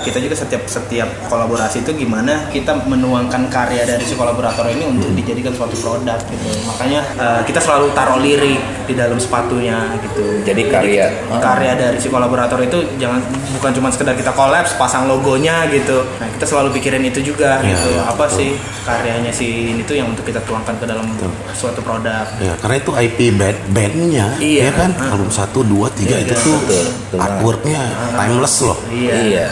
kita juga setiap setiap kolaborasi itu gimana kita menuangkan karya dari si kolaborator ini untuk dijadikan suatu produk gitu. Makanya eh, kita selalu taruh lirik di dalam sepatunya gitu. Jadi karya. karya dari si kolaborator itu jangan bukan cuma sekedar kita kolaps pasang logonya gitu. Nah kita selalu pikirin itu juga Iya, gitu. iya, apa sih karyanya si ini tuh yang untuk kita tuangkan ke dalam suatu produk? Ya, karena itu IP band bandnya, Iya. ya kan? Album satu, dua, tiga Iya, itu iya. tuh Betul, betul artworknya timeless loh. iya. Iya.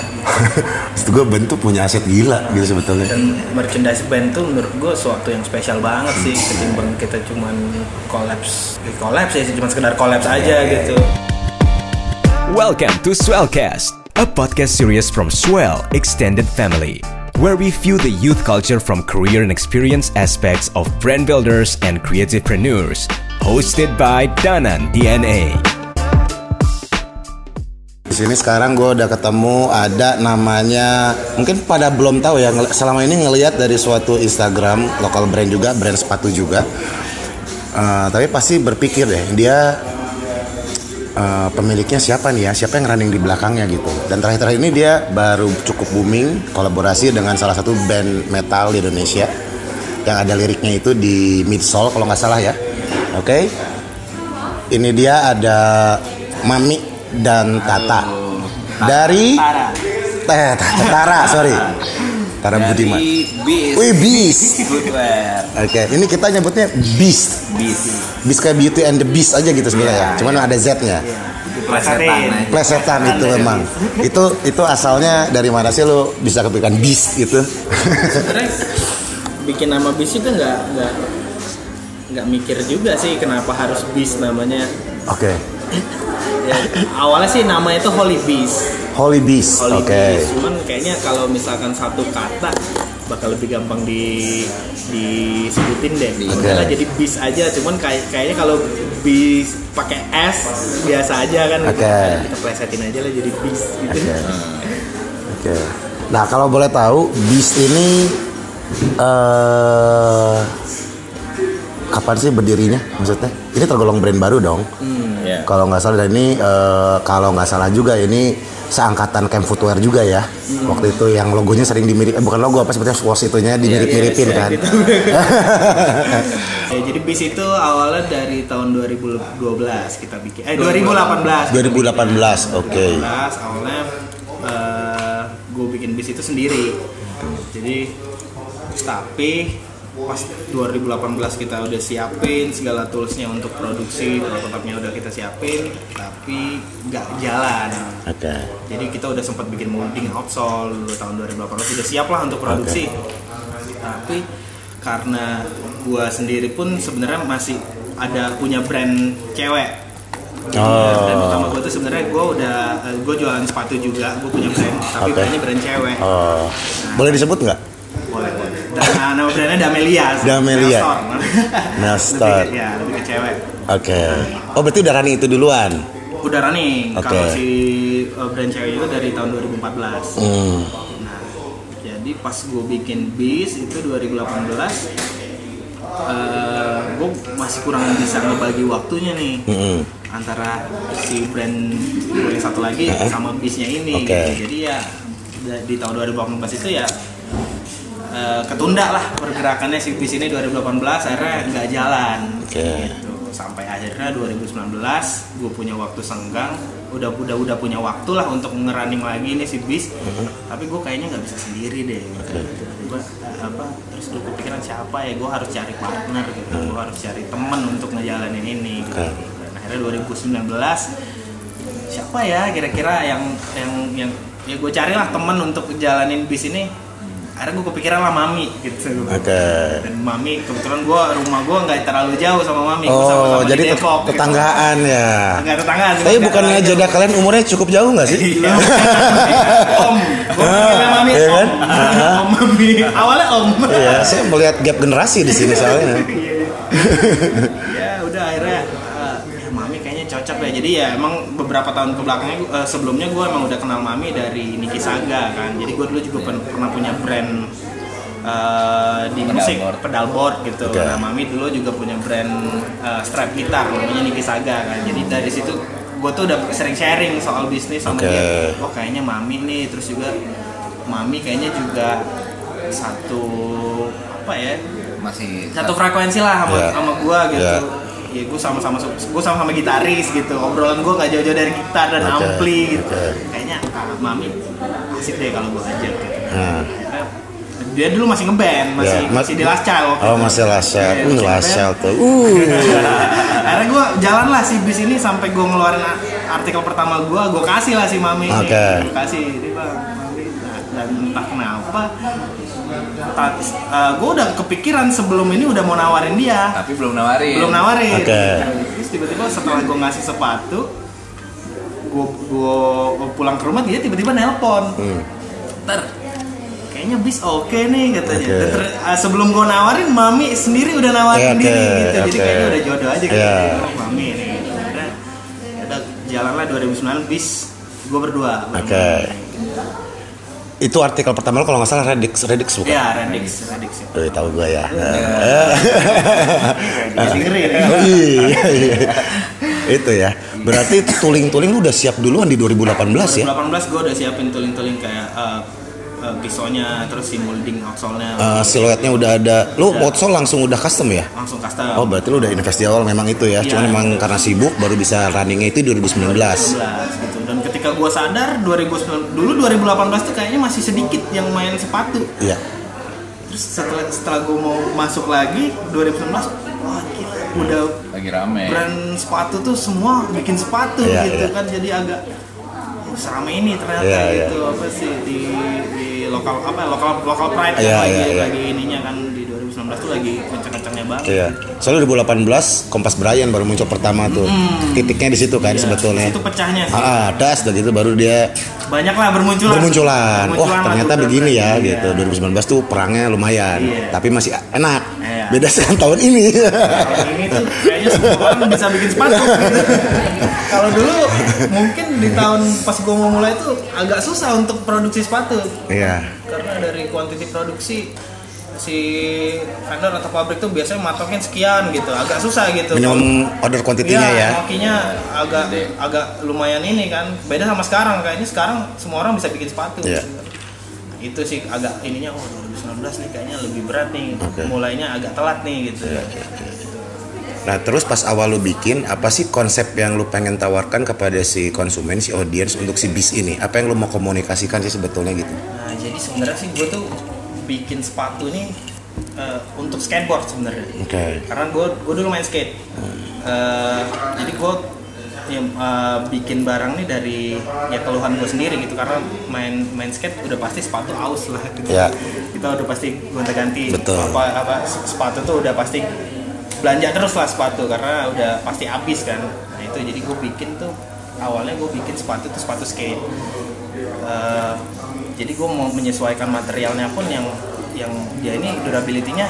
Itu gue bentuk punya aset gila gitu sebetulnya. dan merchandise band tuh menurut gue suatu yang spesial banget sih ketimbang kita cuman kolaps kolaps ya cuma sekedar kolaps aja gitu Welcome to Swellcast, a podcast series from Swell Extended Family, where we view the youth culture from career and experience aspects of brand builders and creativepreneurs. Hosted by Danan DNA. Sini sekarang gue udah ketemu ada namanya mungkin pada belum tahu ya selama ini ngelihat dari suatu Instagram lokal brand juga brand sepatu juga. Eh, tapi pasti berpikir deh dia eh, pemiliknya siapa nih ya siapa yang running di belakangnya gitu. Dan terakhir-terakhir ini dia baru cukup booming kolaborasi dengan salah satu band metal di Indonesia. Yang ada liriknya itu di midsole kalau nggak salah ya. Oke? Ini dia ada Mami dan Tata dari Tara eh Tara sorry Tara Budiman. Wih bis Footwear. Oke, ini kita nyebutnya Beast. Bis. Beast kayak Beauty and the Beast aja gitu sebenarnya. Iya, Cuman ada Z-nya. Itu plesetan aja. Plesetan itu memang. Itu itu asalnya dari mana sih lo bisa kepikiran Beast gitu? sebenarnya bikin nama bis itu nggak nggak nggak mikir juga sih kenapa harus bis namanya Oke. Ya, awalnya sih namanya itu Holy Beast Holy Beast. Holy Oke. Beast cuman kayaknya kalau misalkan satu kata bakal lebih gampang di disebutin deh. Udahlah jadi bis aja cuman kayak kayaknya kalau bis pakai S biasa aja kan Oke. kita plesetin aja lah jadi bis gitu Oke. Oke. Nah, kalau boleh tahu Beast ini eh kapan sih berdirinya maksudnya? Ini tergolong brand baru dong. Iya. Kalau nggak salah dan ini eh, kalau nggak salah juga ini seangkatan Camp Footwear juga ya. Waktu itu yang logonya sering dimirip eh, bukan logo apa sebetulnya swoosh itunya dimirip-miripin kan. Ya, jadi bis itu awalnya dari tahun 2012 kita bikin. Eh 2018. 2018, oke. 2018 awalnya gue bikin bis itu sendiri. Jadi tapi pas 2018 kita udah siapin segala toolsnya untuk produksi prototipnya udah kita siapin tapi nggak jalan Oke. jadi kita udah sempat bikin molding outsole dulu tahun 2018 udah siap lah untuk produksi tapi karena gua sendiri pun sebenarnya masih ada punya brand cewek Oh. brand utama gue tuh sebenarnya gue udah gue jualan sepatu juga gue punya brand tapi Oke. brandnya brand cewek Oh. Boleh disebut nggak? Boleh boleh Dan, nama brandnya Damelia Damelia. Store. Lebih- ya lebih ke cewek Oke. Oh, berarti udah running itu duluan. udah running Oke. kalau si uh, brand cewek itu dari tahun 2014 Hmm. Nah, jadi pas gue bikin bis itu 2018 gue masih kurang bisa ngebagi waktunya nih Mm-mm. antara si brand gue yang satu lagi sama bisnya ini Oke. gitu. Jadi ya di tahun 2018 itu ya eh, ketunda lah pergerakannya si bis ini 2018 akhirnya nggak jalan. Oke. Gitu. Sampai akhirnya 2019 gue punya waktu senggang udah udah udah punya waktu lah untuk ngerunning lagi nih si bis tapi gue kayaknya nggak bisa sendiri deh gitu. Gua, eh, apa terus gue kepikiran siapa ya gue harus cari partner gitu gue harus cari teman untuk ngejalanin ini gitu. Dan akhirnya 2019 siapa ya kira-kira yang yang yang ya gue carilah temen untuk jalanin bis ini akhirnya gue kepikiran lah mami gitu Oke. dan mami kebetulan gue rumah gue nggak terlalu jauh sama mami Oh, di jadi tet- Depok, gitu. tetanggaan ya. nggak tetanggaan Tapi bukannya jodoh jauh. kalian umurnya cukup jauh nggak sih? Iya. om gue panggilnya mami Iya kan? om om mami awalnya om Iya, saya melihat gap generasi di sini soalnya. ya udah akhirnya eh, ya mami kayaknya cocok ya jadi ya emang beberapa tahun ke belakangnya eh, sebelumnya gue emang udah kenal mami dari Niki Saga kan jadi gue dulu juga pen- pernah punya brand eh, di Pedal musik board. pedal board gitu Oke. nah mami dulu juga punya brand eh, strap gitar namanya Niki Saga kan jadi dari situ gue tuh udah sering sharing soal bisnis sama Oke. dia oh kayaknya mami nih terus juga mami kayaknya juga satu apa ya Masih satu frekuensi lah sama Iya. sama gue gitu Iya. Ya gue sama-sama gue sama-sama gitaris gitu obrolan gue nggak jauh-jauh dari gitar dan Oke, ampli gitu kayaknya ah, mami asik deh kalau gue ajak gitu Nah. Dia dulu masih ngeband masih Ya, ma- masih di waktu Oh itu. masih lasel, Iya, uh ngeband. tuh. Uh. akhirnya gue jalan lah si bis ini sampai gue ngeluarin artikel pertama gue gue kasih lah si mami Oke. gue kasih ini bang mami Nah, dan entah kenapa gue udah kepikiran sebelum ini udah mau nawarin dia tapi belum nawarin. belum nawarin Oke. terus tiba-tiba setelah gue ngasih sepatu gue gue pulang ke rumah dia tiba-tiba nelpon Hmm. ntar kayaknya bis oke nih katanya Oke. Dan ter- ah, sebelum gue nawarin mami sendiri udah nawarin Oke, diri gitu jadi kayaknya udah jodoh aja gitu Iya. oh, mami ini udah udah jalanlah 2009 bis gue berdua Oke. Itu artikel pertama lo kalau nggak salah Redix, Redix bukan? ya Redix Redix ya Udah tahu gue ya. ngeri nih. Oh, iya, iya. Itu ya. Berarti tuling-tuling lu udah siap duluan di 2018 ya? 2018 gue udah siapin tuling-tuling kayak uh, uh, pisaunya terus si molding Eh, siluetnya udah ada. Lu outsole langsung udah custom ya? langsung custom Oh berarti lu udah invest di awal memang itu ya. Iya. Cuman memang karena sibuk baru bisa runningnya itu 2019. 2019 gitu ketika gue sadar 2019 dulu 2018 tuh kayaknya masih sedikit yang main sepatu Iya. terus setelah setelah gue mau masuk lagi 2019 wah gila udah Lagi rame. brand sepatu tuh semua bikin sepatu Iya, gitu iya. kan jadi agak oh, serame ini ternyata Iya, iya. gitu apa sih di di lokal apa lokal lokal pride Iya, kan lagi iya, iya. lagi ininya kan di 2019 tuh lagi kenceng-kencengnya banget Iya. Soalnya 2018 Kompas Brian baru muncul pertama tuh. Titiknya di situ kan Iya, sebetulnya. itu pecahnya sih Ah, das dan gitu baru dia banyak lah bermunculan bermunculan. Wah, Bermunculan lah ternyata tuh begini ya gitu. Iya. 2019 tuh perangnya lumayan, Iya. tapi masih enak. Iya. Beda dengan tahun ini. Kalau ini tuh kayaknya semua orang bisa bikin sepatu. gitu. Kalau dulu mungkin di tahun pas gue mau mulai tuh agak susah untuk produksi sepatu Iya. karena dari kuantiti produksi si vendor atau pabrik tuh biasanya matokin sekian gitu, agak susah gitu. Minimum order kuantitinya Iya, ya. hokinya agak agak lumayan ini kan. Beda sama sekarang, kayaknya sekarang semua orang bisa bikin sepatu. Iya. Nah, itu sih agak ininya oh 2019 nih kayaknya lebih berat nih. Oke. Mulainya agak telat nih gitu. Nah, terus pas awal lu bikin, apa sih konsep yang lu pengen tawarkan kepada si konsumen, si audiens untuk si bis ini? Apa yang lu mau komunikasikan sih sebetulnya gitu? Nah, jadi sebenarnya sih gue tuh bikin sepatu nih eh, untuk skateboard sebenarnya. Oke. Karena gue gue dulu main skate. Eh, jadi gue ya, eh, bikin barang nih dari ya keluhan gue sendiri gitu karena main main skate udah pasti sepatu aus lah gitu. Ya. Kita udah pasti gonta-ganti apa apa sepatu tuh udah pasti belanja terus lah sepatu karena udah pasti habis kan. Nah, itu jadi gue bikin tuh awalnya gue bikin sepatu tuh sepatu skate. Eh, jadi gue mau menyesuaikan materialnya pun yang yang dia ini durability-nya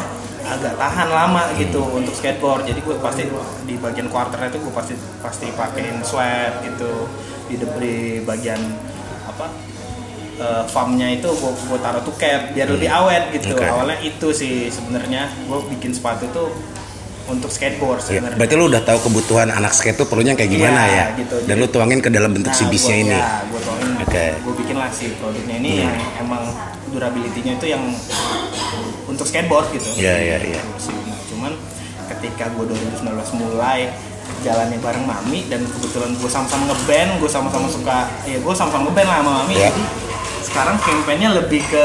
agak tahan lama gitu untuk skateboard jadi gue pasti di bagian quarternya itu gue pasti pasti pakein sweat gitu di, de- di bagian apa eh, farmnya itu gue gue taruh tuh cap biar lebih awet gitu Oke. awalnya itu sih sebenarnya gue bikin sepatu tuh untuk skateboard Ya, sebenarnya berarti lu udah tahu kebutuhan anak skate tuh perlunya kayak gimana Iya, ya? gitu. Dan lu tuangin ke dalam bentuk si Nah, bisnya gua- ini. Ya, Oke. Gue bikin lah si produknya ini yang emang durability-nya itu yang untuk skateboard gitu. Iya, iya, iya. Nah, cuman ketika gue 2019 mulai jalannya bareng Mami dan kebetulan gue sama-sama ngeband, gue sama-sama suka, ya gue sama-sama ngeband lah sama Mami. Iya. Jadi sekarang campaignnya lebih ke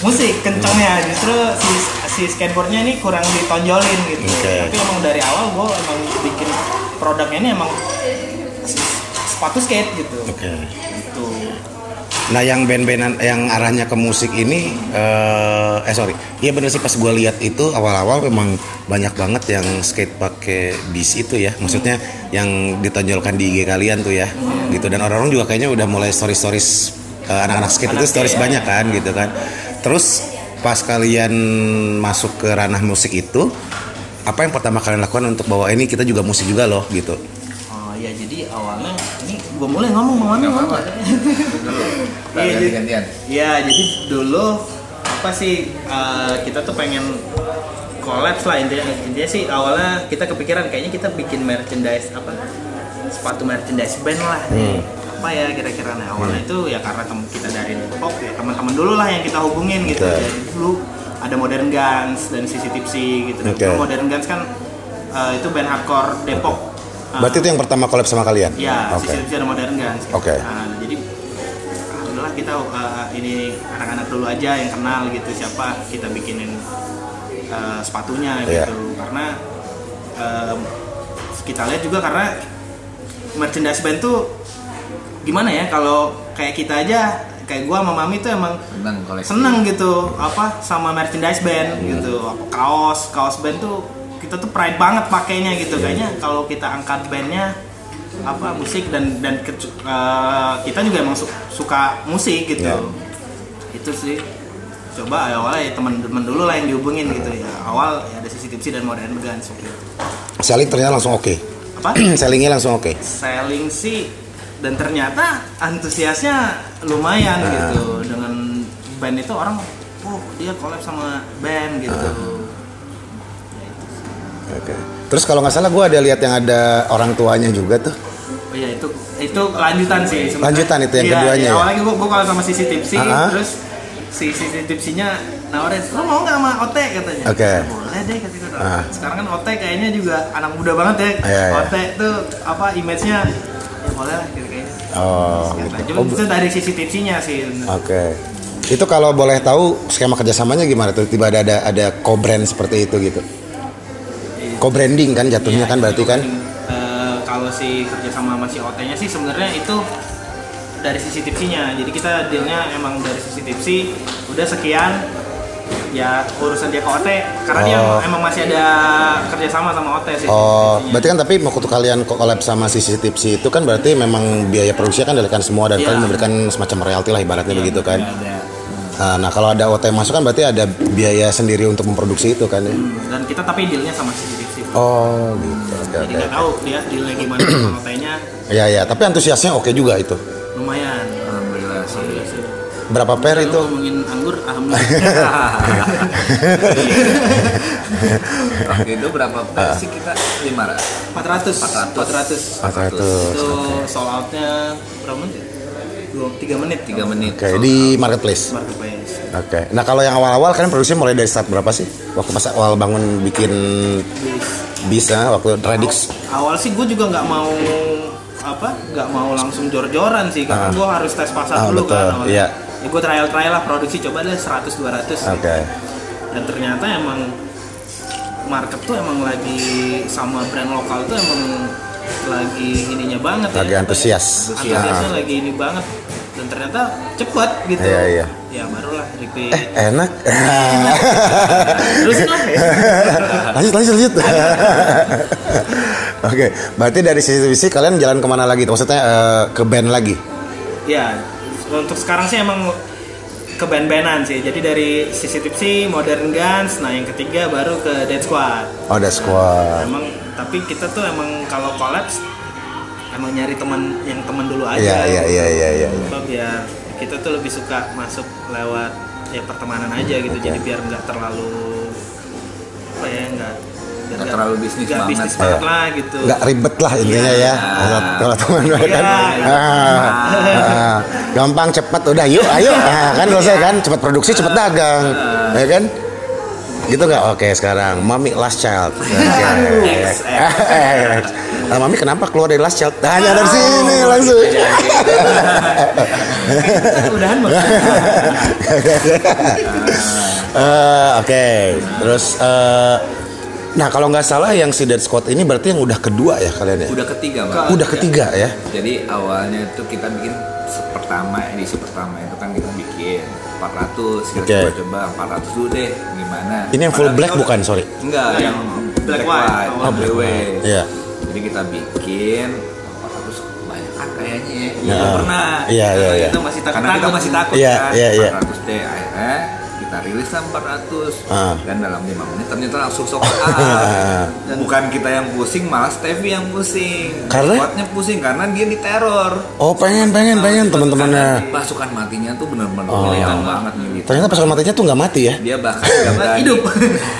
musik kencengnya justru si si skateboardnya ini kurang ditonjolin gitu Oke. tapi emang dari awal gue emang bikin produknya ini emang sepatu skate gitu Oke. Nah yang band-bandan yang arahnya ke musik ini, eh, eh sorry, iya bener sih pas gue lihat itu awal-awal memang banyak banget yang skate pakai bis itu ya, maksudnya yang ditonjolkan di IG kalian tuh ya, gitu dan orang-orang juga kayaknya udah mulai stories-stories eh, anak-anak skate itu Anak stories skate, ya. banyak kan, gitu kan. Terus pas kalian masuk ke ranah musik itu, apa yang pertama kalian lakukan untuk bawa ini kita juga musik juga loh, gitu? Ya jadi awalnya ini gue mulai ngomong mau nggak? Nah, Iya, jadi-. Iya, jadi dulu apa sih eh, kita tuh pengen collabs lah intinya intinya sih awalnya kita kepikiran kayaknya kita bikin merchandise apa sepatu merchandise band lah. Nih apa ya kira-kira? Nah awalnya itu ya karena tem kita dari Depok ya teman-teman dulu lah yang kita hubungin gitu. Dulu ada Modern Guns dan Sisi Tipsy gitu. Oke. Modern Guns kan eh, itu band hardcore Depok Berarti itu yang pertama collab sama kalian? Ya, Oke. sisi sisi ada modern guns. gitu. Oke. Nah, jadi alhamdulillah kita uh, ini anak-anak dulu aja yang kenal gitu siapa kita bikinin uh, sepatunya Iya. gitu. Karena um, kita lihat juga karena merchandise band tuh gimana ya kalau kayak kita aja kayak gua sama mami tuh emang Seneng koleksi. seneng gitu apa sama merchandise band gitu apa kaos kaos band tuh kita tuh pride banget pakainya gitu. Kayaknya kalau kita angkat bandnya apa musik dan dan ke- eh, kita juga emang su- suka musik gitu. Ya. itu sih. Coba awalnya ya teman-teman dulu lah yang dihubungin gitu ya. Awal ya ada sisi tipsi dan modern guns gitu Selling ternyata langsung oke. apa? Sellingnya langsung oke. selling sih dan ternyata antusiasnya lumayan gitu. Dengan band itu orang oh dia collab sama band gitu Oke. Terus kalau nggak salah gue ada lihat yang ada orang tuanya juga tuh. oh iya itu itu lanjutan sih sebenarnya. Lanjutan itu yang Iya, keduanya iya, ya? awalnya gue gue collab sama sisi tipsi Ah-ah. terus si sisi tipsinya nawarin lo mau nggak sama Ote katanya Oke. boleh deh kata gue Ah. sekarang kan Ote kayaknya juga anak muda banget ya Iya, iya. Ote tuh apa image-nya ya boleh lah gitu kayaknya Oh, gitu. Cuma Oh, itu dari sisi tipsinya sih Oke. Itu kalau boleh tahu skema kerjasamanya gimana tuh? Tiba ada ada ada co-brand seperti itu gitu. Co-branding kan jatuhnya Iya, kan berarti kan? eh, kalau si kerja sama sama si OT-nya sih sebenarnya itu dari sisi tipsinya. Jadi kita dealnya emang dari sisi tipsi udah sekian ya urusan dia ke OT karena dia Oh. emang masih ada kerja sama sama OT sih. Oh, tipsinya. berarti kan tapi waktu kalian collab sama sisi tipsi itu kan berarti memang biaya produksinya kan diberikan semua dan Iya. kalian memberikan semacam royalti lah ibaratnya begitu kan? Ada. Nah, nah, kalau ada OT masuk kan berarti ada biaya sendiri untuk memproduksi itu kan ya? Dan kita tapi dealnya sama sisi. Oh, gitu. Oke, Jadi nggak tahu dia dealnya gimana sama OT-nya Ya, ya. Tapi antusiasnya oke juga itu. lumayan. Alhamdulillah sih. Alhamdulillah sih. Berapa Kalau itu? ngomongin anggur, alhamdulillah. Waktu itu berapa Ah. sih kita? 500. 400 400. 400 400. itu sold outnya berapa menit? Dua, tiga menit 3 menit. Oke, di marketplace. marketplace Oke. Nah, kalau yang awal-awal kan produksi mulai dari start berapa sih? Waktu pas awal bangun bikin bisa waktu Redix. awal sih gue juga nggak mau apa nggak mau langsung jor-joran sih karena Ah. gue harus tes pasar Ah, dulu betul, kan awalnya. iya. ya gue trial trial lah produksi coba deh 100 200 Oke. dan ternyata emang market tuh emang lagi sama brand lokal tuh emang lagi ininya banget Lagi ya antusias. antusiasnya Ah. lagi ini banget dan ternyata cepet gitu Iya, iya. ya barulah repeat Eh, enak. terus lah ya. lanjut, lanjut, lanjut. Oke, berarti dari sisi visi kalian jalan ke mana lagi? Maksudnya eh, ke band lagi? ya untuk sekarang sih emang ke band-bandan sih jadi dari sisi tipsi modern guns nah yang ketiga baru ke dead squad Oh, ada squad. emang tapi kita tuh emang kalau collapse emang nyari teman yang teman dulu aja Iya, iya, iya, iya, iya. iya. Apa biar kita tuh lebih suka masuk lewat ya pertemanan aja gitu Oke. jadi biar nggak terlalu apa ya nggak Nggak terlalu bisnis nggak banget. bisnis banget Iya. lah gitu Nggak ribet lah intinya ya. Kalau kalau teman Iya, kan. iya. Ah, ah. gampang cepat udah yuk ayo Ah, kan selesai kan cepat produksi cepat dagang ya kan gitu nggak? Oke sekarang. Mami last child. X. Nah, mami kenapa keluar dari last child? Hanya dari sini langsung. Kita udahan bang. Eh, oke. Terus eh, nah kalau nggak salah yang si Dead Squad ini berarti yang udah kedua ya kalian ya? Udah ketiga, Bang. udah ketiga ya? Jadi awalnya itu kita bikin pertama edisi pertama itu kan kita bikin 400 kita Oke. coba coba 400 dulu deh gimana ini yang full Padahal black bukan sorry enggak yang Black black, white. white, Oh, BW. Iya. jadi kita bikin 400 banyak kan kayaknya Ya. Belum pernah Iya, iya, iya. kita masih takut karena kita masih takut Iya, kan iya, iya. 400 deh akhirnya kita rilis lah 400 Ah. dan dalam 5 menit ternyata langsung sold out dan bukan kita yang pusing malah Stevie yang pusing. Karena? Squadnya pusing karena dia diteror oh pengen pengen pengen teman-temannya. pasukan matinya tuh bener-bener Oh. kelihatan banget militan ternyata pasukan matinya tuh nggak mati ya? Dia bahkan nggak berani. Hidup.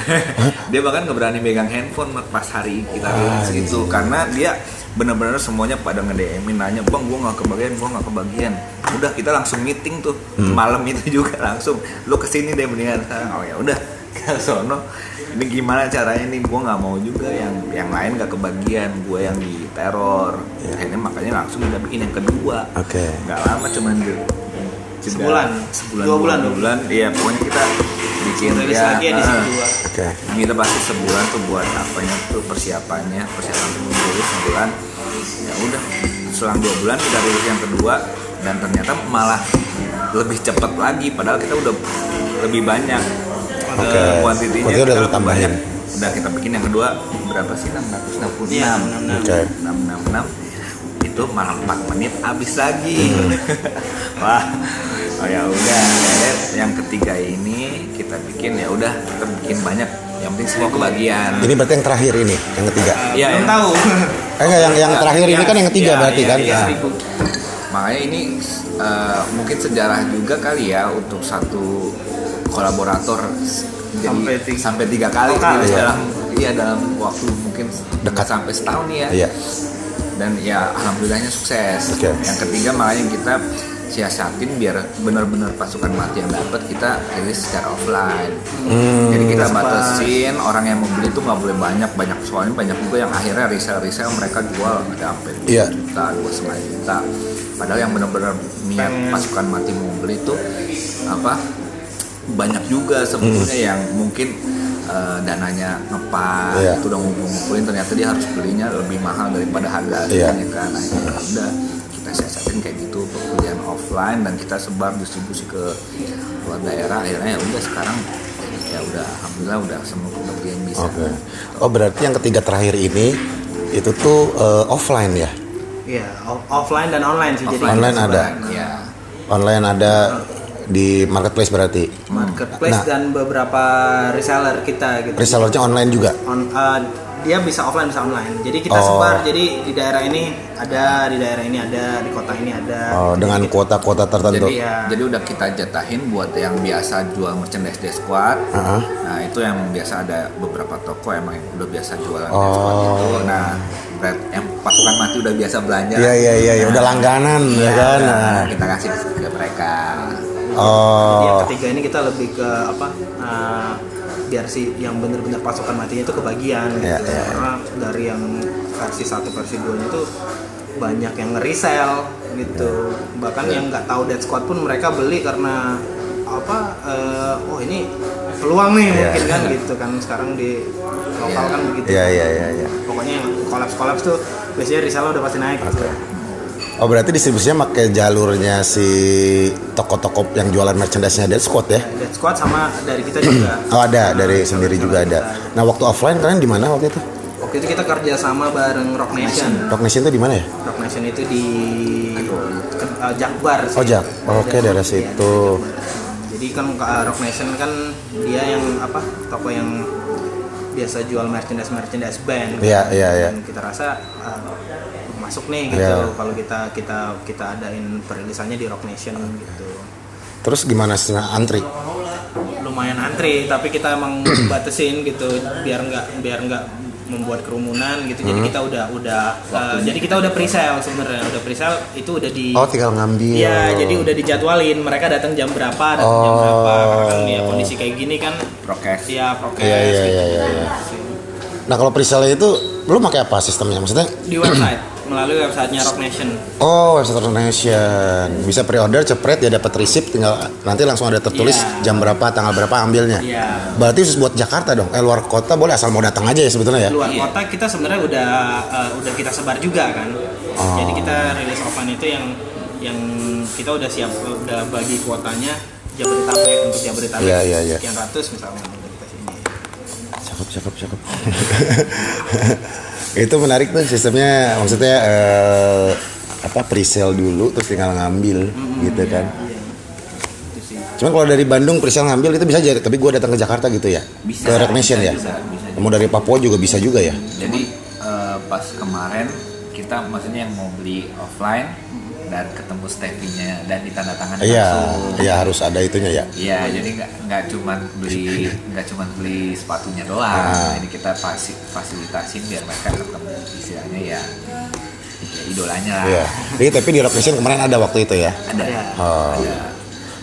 dia bahkan nggak berani megang handphone pas hari kita Ah, rilis itu karena dia bener-bener semuanya pada nge-DM-in nanya bang gua nggak kebagian gua nggak kebagian. Udah kita langsung meeting tuh malam itu juga langsung lu ke sini deh mendingan. Sekarang oh ya udah ke sono. Ini gimana caranya nih? Gua nggak mau juga yang yang lain gak kebagian gua yang di teror. Akhirnya makanya langsung udah bikin yang kedua. Oke. nggak lama cuman jeda Sebulan. sebulan Dua bulan, dua bulan iya pokoknya kita bikin rilis ya, lagi ah, kedua Oke. kita pasti sebulan tuh buat apanya tuh persiapannya persiapan rilis sebulan ya udah selang dua bulan kita rilis yang kedua dan ternyata malah lebih cepat lagi padahal kita udah lebih banyak Oke. Eh, kuantitinya Kuantiti udah kita tambahin. udah kita bikin yang kedua berapa sih 666 Iya, 666. Oke. 666 itu malah 4 menit habis lagi wah oh ya udah yang ketiga ini kita bikin ya udah kita bikin banyak yang penting semua kebagian Ini berarti yang terakhir ini, yang ketiga. Iya, belum iya. tahu Eh enggak, yang yang terakhir ini kan yang ketiga Iya, berarti iya, kan? seribu makanya ini eh, mungkin sejarah juga kali ya untuk satu kolaborator jadi Sampai tiga- sampai tiga kali Oh, rilis iya. dalam iya dalam waktu mungkin dekat sampai setahun nih ya Iya. Dan ya alhamdulillahnya sukses Oke. yang ketiga makanya kita siasatin biar benar-benar pasukan mati yang dapat kita rilis secara offline Hmm. jadi kita batasin orang yang mau beli tuh nggak boleh banyak banyak soalnya banyak juga yang akhirnya resell resell mereka jual ada sampai dua Iya. juta dua setengah juta padahal yang benar-benar niat pasukan mati mau beli tuh apa banyak juga sebetulnya yang mungkin eh, dananya ngepas Iya. itu udah ngumpul-ngumpulin ternyata dia harus belinya lebih mahal daripada harga Iya. aslinya kan akhirnya ya udah kita siasatin kayak gitu pembelian offline dan kita sebar distribusi ke luar daerah akhirnya ya udah sekarang ya udah alhamdulillah udah semua pembelian bisa Oke. Oh berarti yang ketiga terakhir ini itu tuh eh, offline ya? Iya, off- offline dan online sih jadi Online kita ada. ya Online ada di marketplace berarti. marketplace Nah. dan beberapa reseller kita gitu. Resellernya online juga. On, uh, dia bisa offline bisa online. Jadi kita Oh. sebar. Jadi di daerah ini ada, di daerah ini ada, di kota ini ada. Oh, dengan kuota-kuota tertentu. jadi Iya. jadi udah kita jatahin buat yang biasa jual merchandise Death Squad Heeh. nah itu yang biasa ada beberapa toko emang yang udah biasa jualan Oh. Squad itu nah red- yang pasukan mati udah biasa belanja Iya iya iya, iya. udah langganan ya kan. Nah, Nah. kita kasih ke mereka Jadi yang Oh. ketiga ini kita lebih ke apa? uh, biar si yang bener-bener pasukan matinya itu kebagian Iya, gitu. iya, iya. Karena dari yang versi satu versi dua itu banyak yang nge-resell gitu. Bahkan yang nggak tahu Dead Squad pun mereka beli karena apa? uh, oh ini peluang nih Iya. mungkin kan gitu kan sekarang di lokal kan begitu. Iya iya iya iya. Pokoknya yang kolaps-kolaps tuh biasanya resell udah pasti naik. Gitu. Oh berarti distribusinya pakai jalurnya si toko-toko yang jualan merchandise-nya Dead Squad ya? Dead Squad sama dari kita juga. Oh ada, dari sendiri juga ada. Nah waktu offline kalian di mana waktu itu? Waktu itu kita kerja sama bareng Rock Nation. Rock Nation itu di mana ya? Rock Nation itu di uh, Jakbar sih. Oh, Jak- oke, Jakbar, daerah situ. Jakbar. Jadi kan uh, Rock Nation kan dia yang apa toko yang biasa jual merchandise merchandise band. kan. Iya, iya, iya. Dan kita rasa uh, masuk nih gitu Iya. kalau kita kita kita adain perilisannya di Rock Nation gitu. Terus gimana setengah antri? lumayan antri tapi kita emang batasin gitu biar nggak biar nggak membuat kerumunan gitu Hmm. jadi kita udah udah uh, jadi kita udah pre-sale sebenarnya udah pre-sale itu udah di Oh tinggal ngambil. Iya, jadi udah dijadwalin mereka datang jam berapa, datang jam Oh. berapa. Karena kan ya kondisi kayak gini kan prokes ya prokes Iya, iya, gitu. iya, iya, iya. Nah kalau presale itu lu pakai apa sistemnya? Maksudnya? Di website melalui websitenya Rock Nation. Oh website Rock Nation. Bisa pre-order cepret ya dapat receipt tinggal nanti langsung ada tertulis Iya. jam berapa tanggal berapa ambilnya. Iya. Berarti khusus buat Jakarta dong. Eh luar kota boleh asal mau datang aja ya sebetulnya ya. Luar kota kita sebenarnya udah uh, udah kita sebar juga kan. Oh. Jadi kita rilis offline itu yang yang kita udah siap udah bagi kuotanya Jabodetabek untuk Jabodetabek Iya, iya, iya. sekian ratus misalnya. Cakep, cakep, cakep. itu menarik tuh sistemnya. Maksudnya eh, apa presale dulu terus tinggal ngambil gitu kan. Iya. Cuman kalau dari Bandung presale ngambil itu bisa aja. Tapi gue datang ke Jakarta gitu ya. Bisa, Ke bisa, ya. bisa, bisa. Mau dari Papua juga bisa juga ya. jadi eh, pas kemarin kita maksudnya yang mau beli offline dan ketemu Steffinya dan ditandatangani Iya, langsung iya harus ada itunya ya. Iya, jadi nggak nggak cuman beli nggak cuman beli sepatunya doang. Ah. Ini kita fasi, fasilitasin biar mereka ketemu istilahnya ya idolanya lah Iya. Jadi tapi di Rock Nation kemarin ada waktu itu ya. ada Ada. Oh. ada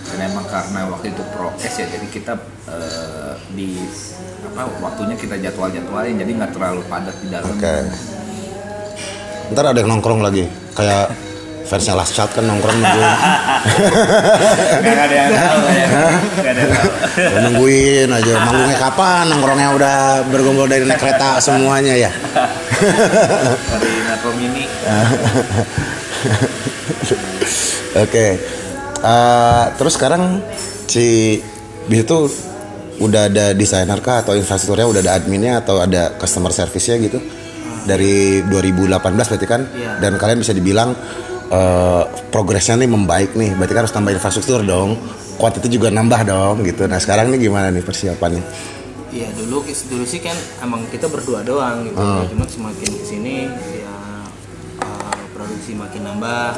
dan emang karena waktu itu prokes ya jadi kita eh, di apa waktunya kita jadwal jadwalin jadi nggak terlalu padat di dalam Oke. Ntar ada yang nongkrong lagi. Kayak fansnya Last Child kan nongkrong nungguin, nggak ada yang tahu ya nungguin aja manggungnya kapan nongkrongnya udah bergombol dari naik kereta semuanya ya. dari Metro Mini Oke. Eh, terus sekarang si bis itu udah ada desainer kah atau infrastrukturnya udah ada adminnya atau ada customer service-nya gitu? Dari 2018 berarti kan? Iya. Dan kalian bisa dibilang eh, progresnya nih membaik nih. Berarti kan harus tambah infrastruktur dong. Kuat itu juga nambah dong gitu. Nah, sekarang nih gimana nih persiapannya? Iya dulu dulu sih kan emang kita berdua doang gitu. Cuma semakin ke sini ya uh, produksi makin nambah,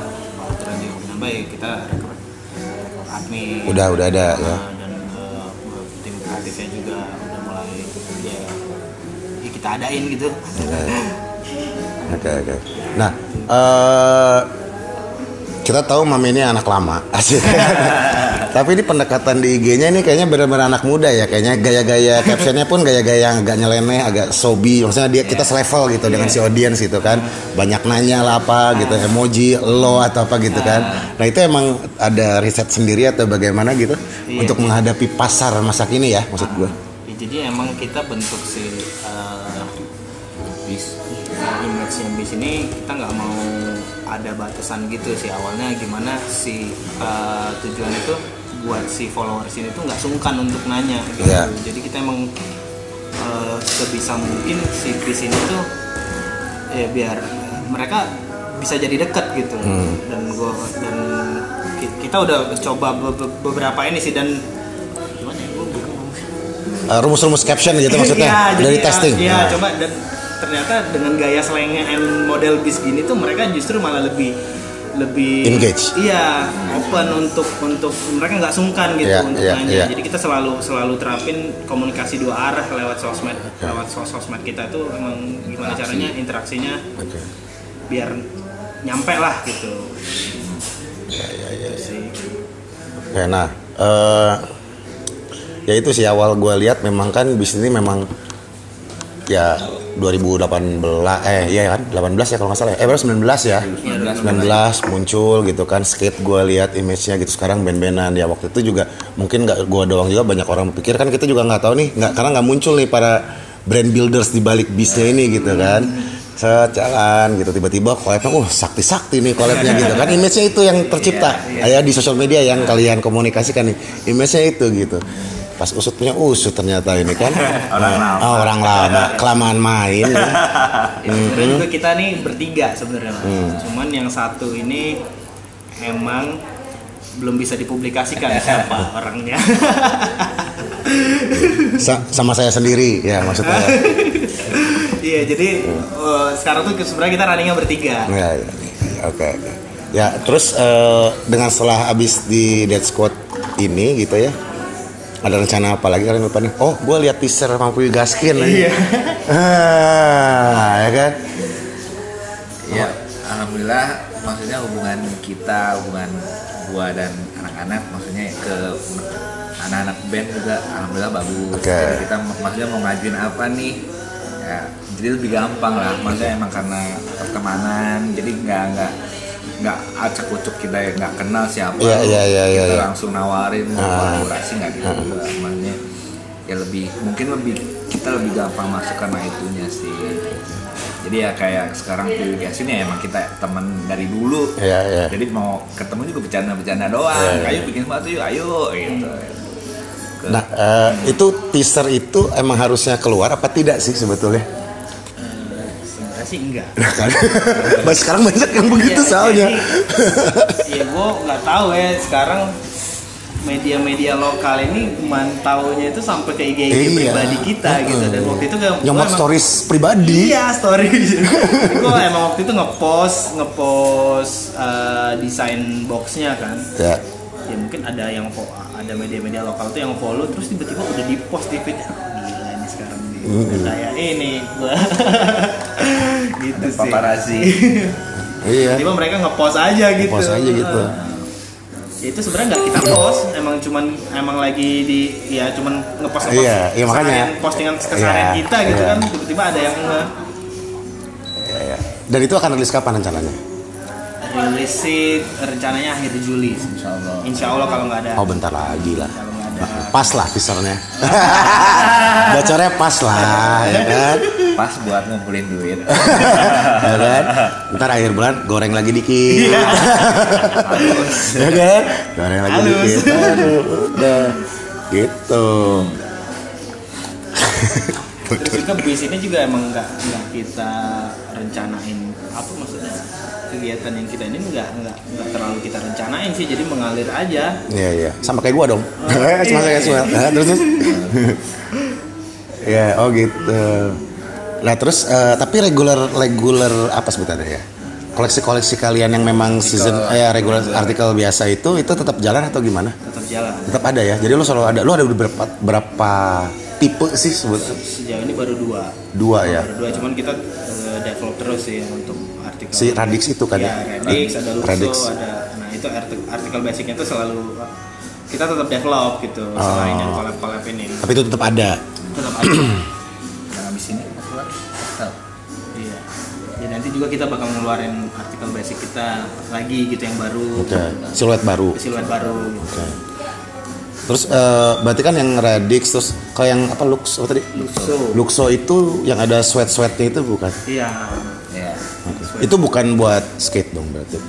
aturan juga makin nambah ya kita rekrut admin. Udah udah ada ya. uh, dan uh, tim kreatifnya juga udah mulai ya, ya kita adain gitu. Oke oke. Nah, eh kita tahu Mami ini anak lama, asik. Tapi ini pendekatan di IG-nya ini kayaknya benar-benar anak muda ya, kayaknya gaya-gaya captionnya pun gaya-gaya yang agak nyeleneh, agak sobi. Maksudnya dia kita selevel gitu dengan si audience gitu kan. Banyak nanya lah apa gitu, emoji lo atau apa gitu kan. Nah itu emang ada riset sendiri atau bagaimana gitu Iya. untuk menghadapi pasar masa kini ya, maksud gue. Ya, jadi emang kita bentuk si uh, bis image yang bis ini kita nggak mau ada batasan gitu sih awalnya gimana si uh, tujuan itu buat si followers ini tuh nggak sungkan untuk nanya gitu Iya. jadi kita emang uh, sebisa mungkin si bis ini tuh ya biar mereka bisa jadi dekat gitu dan gua dan ki- kita udah coba be- be- beberapa ini sih dan gimana ya Eh, rumus-rumus caption gitu maksudnya Iya, dari jadi, testing. Iya, Nah. coba dan ternyata dengan gaya slangnya and model bis gini tuh mereka justru malah lebih lebih Engage. Iya, open untuk untuk mereka nggak sungkan gitu Iya, untuk iya, nanya. iya. Jadi kita selalu selalu terapin komunikasi dua arah lewat sosmed, lewat sos sosmed kita tuh emang gimana caranya interaksinya Oke. biar nyampe lah gitu. Ya, ya, ya, sih. Oke, nah, eh ya itu sih awal gue lihat memang kan bisnis ini memang ya 2018 eh iya kan? 18 ya kalau nggak salah ya. eh berapa 19 ya? 19 muncul gitu kan skate gue lihat image-nya gitu. Sekarang band-bandan ya waktu itu juga mungkin nggak gue doang juga banyak orang berpikir kan kita juga nggak tahu nih nggak karena nggak muncul nih para brand builders di balik bisnya ini gitu kan. Sejalan gitu tiba-tiba collabnya uh sakti-sakti nih collabnya gitu kan. Image-nya itu yang tercipta. Ya di sosial media yang kalian komunikasikan nih image-nya itu gitu pas usut punya usut ternyata ini kan Orang lama. Oh, orang lama kelamaan main ya. Ya, sebenarnya juga kita nih bertiga sebenarnya Mas. cuman yang satu ini emang belum bisa dipublikasikan siapa orangnya Sa- sama saya sendiri ya maksudnya iya jadi eh, sekarang tuh sebenarnya kita runningnya bertiga ya, ya. oke oke. ya terus eh, dengan setelah habis di Dead Squad ini gitu ya ada rencana apa lagi kalian lupa nih oh gue lihat teaser mampu gaskin Iya. ah ya kan Ya, alhamdulillah maksudnya hubungan kita, hubungan gua dan anak-anak maksudnya ke anak-anak band juga alhamdulillah bagus. Oke. Jadi kita mak- maksudnya mau ngajuin apa nih? Ya, jadi lebih gampang lah. Maksudnya emang karena pertemanan, jadi nggak nggak nggak acak ucuk kita yang nggak kenal siapa. Iya, iya, iya, iya, kita iya. langsung nawarin mau Ah. kolaborasi nggak gitu juga. Maksudnya ya lebih mungkin lebih kita lebih gampang masuk karena itunya sih jadi ya kayak sekarang publikasi ya emang kita teman dari dulu Iya, iya. jadi mau ketemu juga bercanda-bercanda doang Iya, iya. ayo bikin sepatu yuk ayo gitu nah eh, itu teaser itu emang harusnya keluar apa tidak sih sebetulnya sih enggak nah kan Bah, sekarang banyak yang begitu Iya, soalnya jadi, ya gue nggak tahu ya sekarang media-media lokal ini mantaunya itu sampai ke IG, IG Iya. pribadi kita gitu dan waktu itu gak nyomot stories pribadi Iya story. gue emang waktu itu ngepost ngepost eh, desain boxnya kan. ya Ya mungkin ada yang ada media-media lokal tuh yang follow terus tiba-tiba udah di post di feed. Gila ini sekarang nih. Udah kayak ini gua. gitu sih. paparazzi. Iya. tiba mereka ngepost aja gitu Ngepost aja gitu. Ya itu sebenarnya nggak kita post emang cuman emang lagi di ya cuman ngepost ngepost Iya, iya, makanya. postingan keseharian Iya, kita gitu iya. kan tiba-tiba ada yang nge Iya, iya. Dan itu akan rilis kapan rencananya? rilis sih rencananya akhir Juli Insya Allah. Insya Allah kalau nggak ada Oh bentar lagi lah. Pas lah teasernya. Bocornya pas lah, ya kan? Pas buat ngumpulin duit. ya kan? Ntar akhir bulan goreng lagi dikit. ya kan? Goreng lagi Halus. dikit. Aduh, udah. Gitu. Terus juga bis ini juga emang nggak nggak kita rencanain apa maksudnya kegiatan yang kita ini nggak nggak nggak terlalu kita rencanain sih jadi mengalir aja Iya iya. Sama kayak gua dong. iya. Sama kayak Suel. Nah, terus terus. ya, oh gitu. Nah terus eh, tapi regular regular apa sebutannya ya? Koleksi-koleksi kalian yang memang season ya regular artikel biasa itu itu tetap jalan atau gimana? tetap jalan Tetap ada ya. Jadi lu selalu ada. Lu ada berapa berapa tipe sih sebut sejauh ini baru dua dua ya? baru dua cuman kita eh, develop terus sih untuk artikel Si Radix itu kan ya? ya Radix ada Luxo Radix. ada nah itu arti- artikel basicnya itu selalu kita tetap develop gitu Oh. selain yang collab ini Tapi itu tetap ada. tetap ada Yang habis ini keluar. Iya. Ya nanti juga kita bakal ngeluarin artikel basic kita lagi gitu yang baru. Oke. Siluet baru. Siluet baru. Oke. Terus eh, berarti kan yang Radix terus kalau yang apa Lux apa tadi? Luxo. Luxo itu yang ada sweat-sweatnya itu bukan? Iya. Ya. Itu bukan buat skate dong berarti.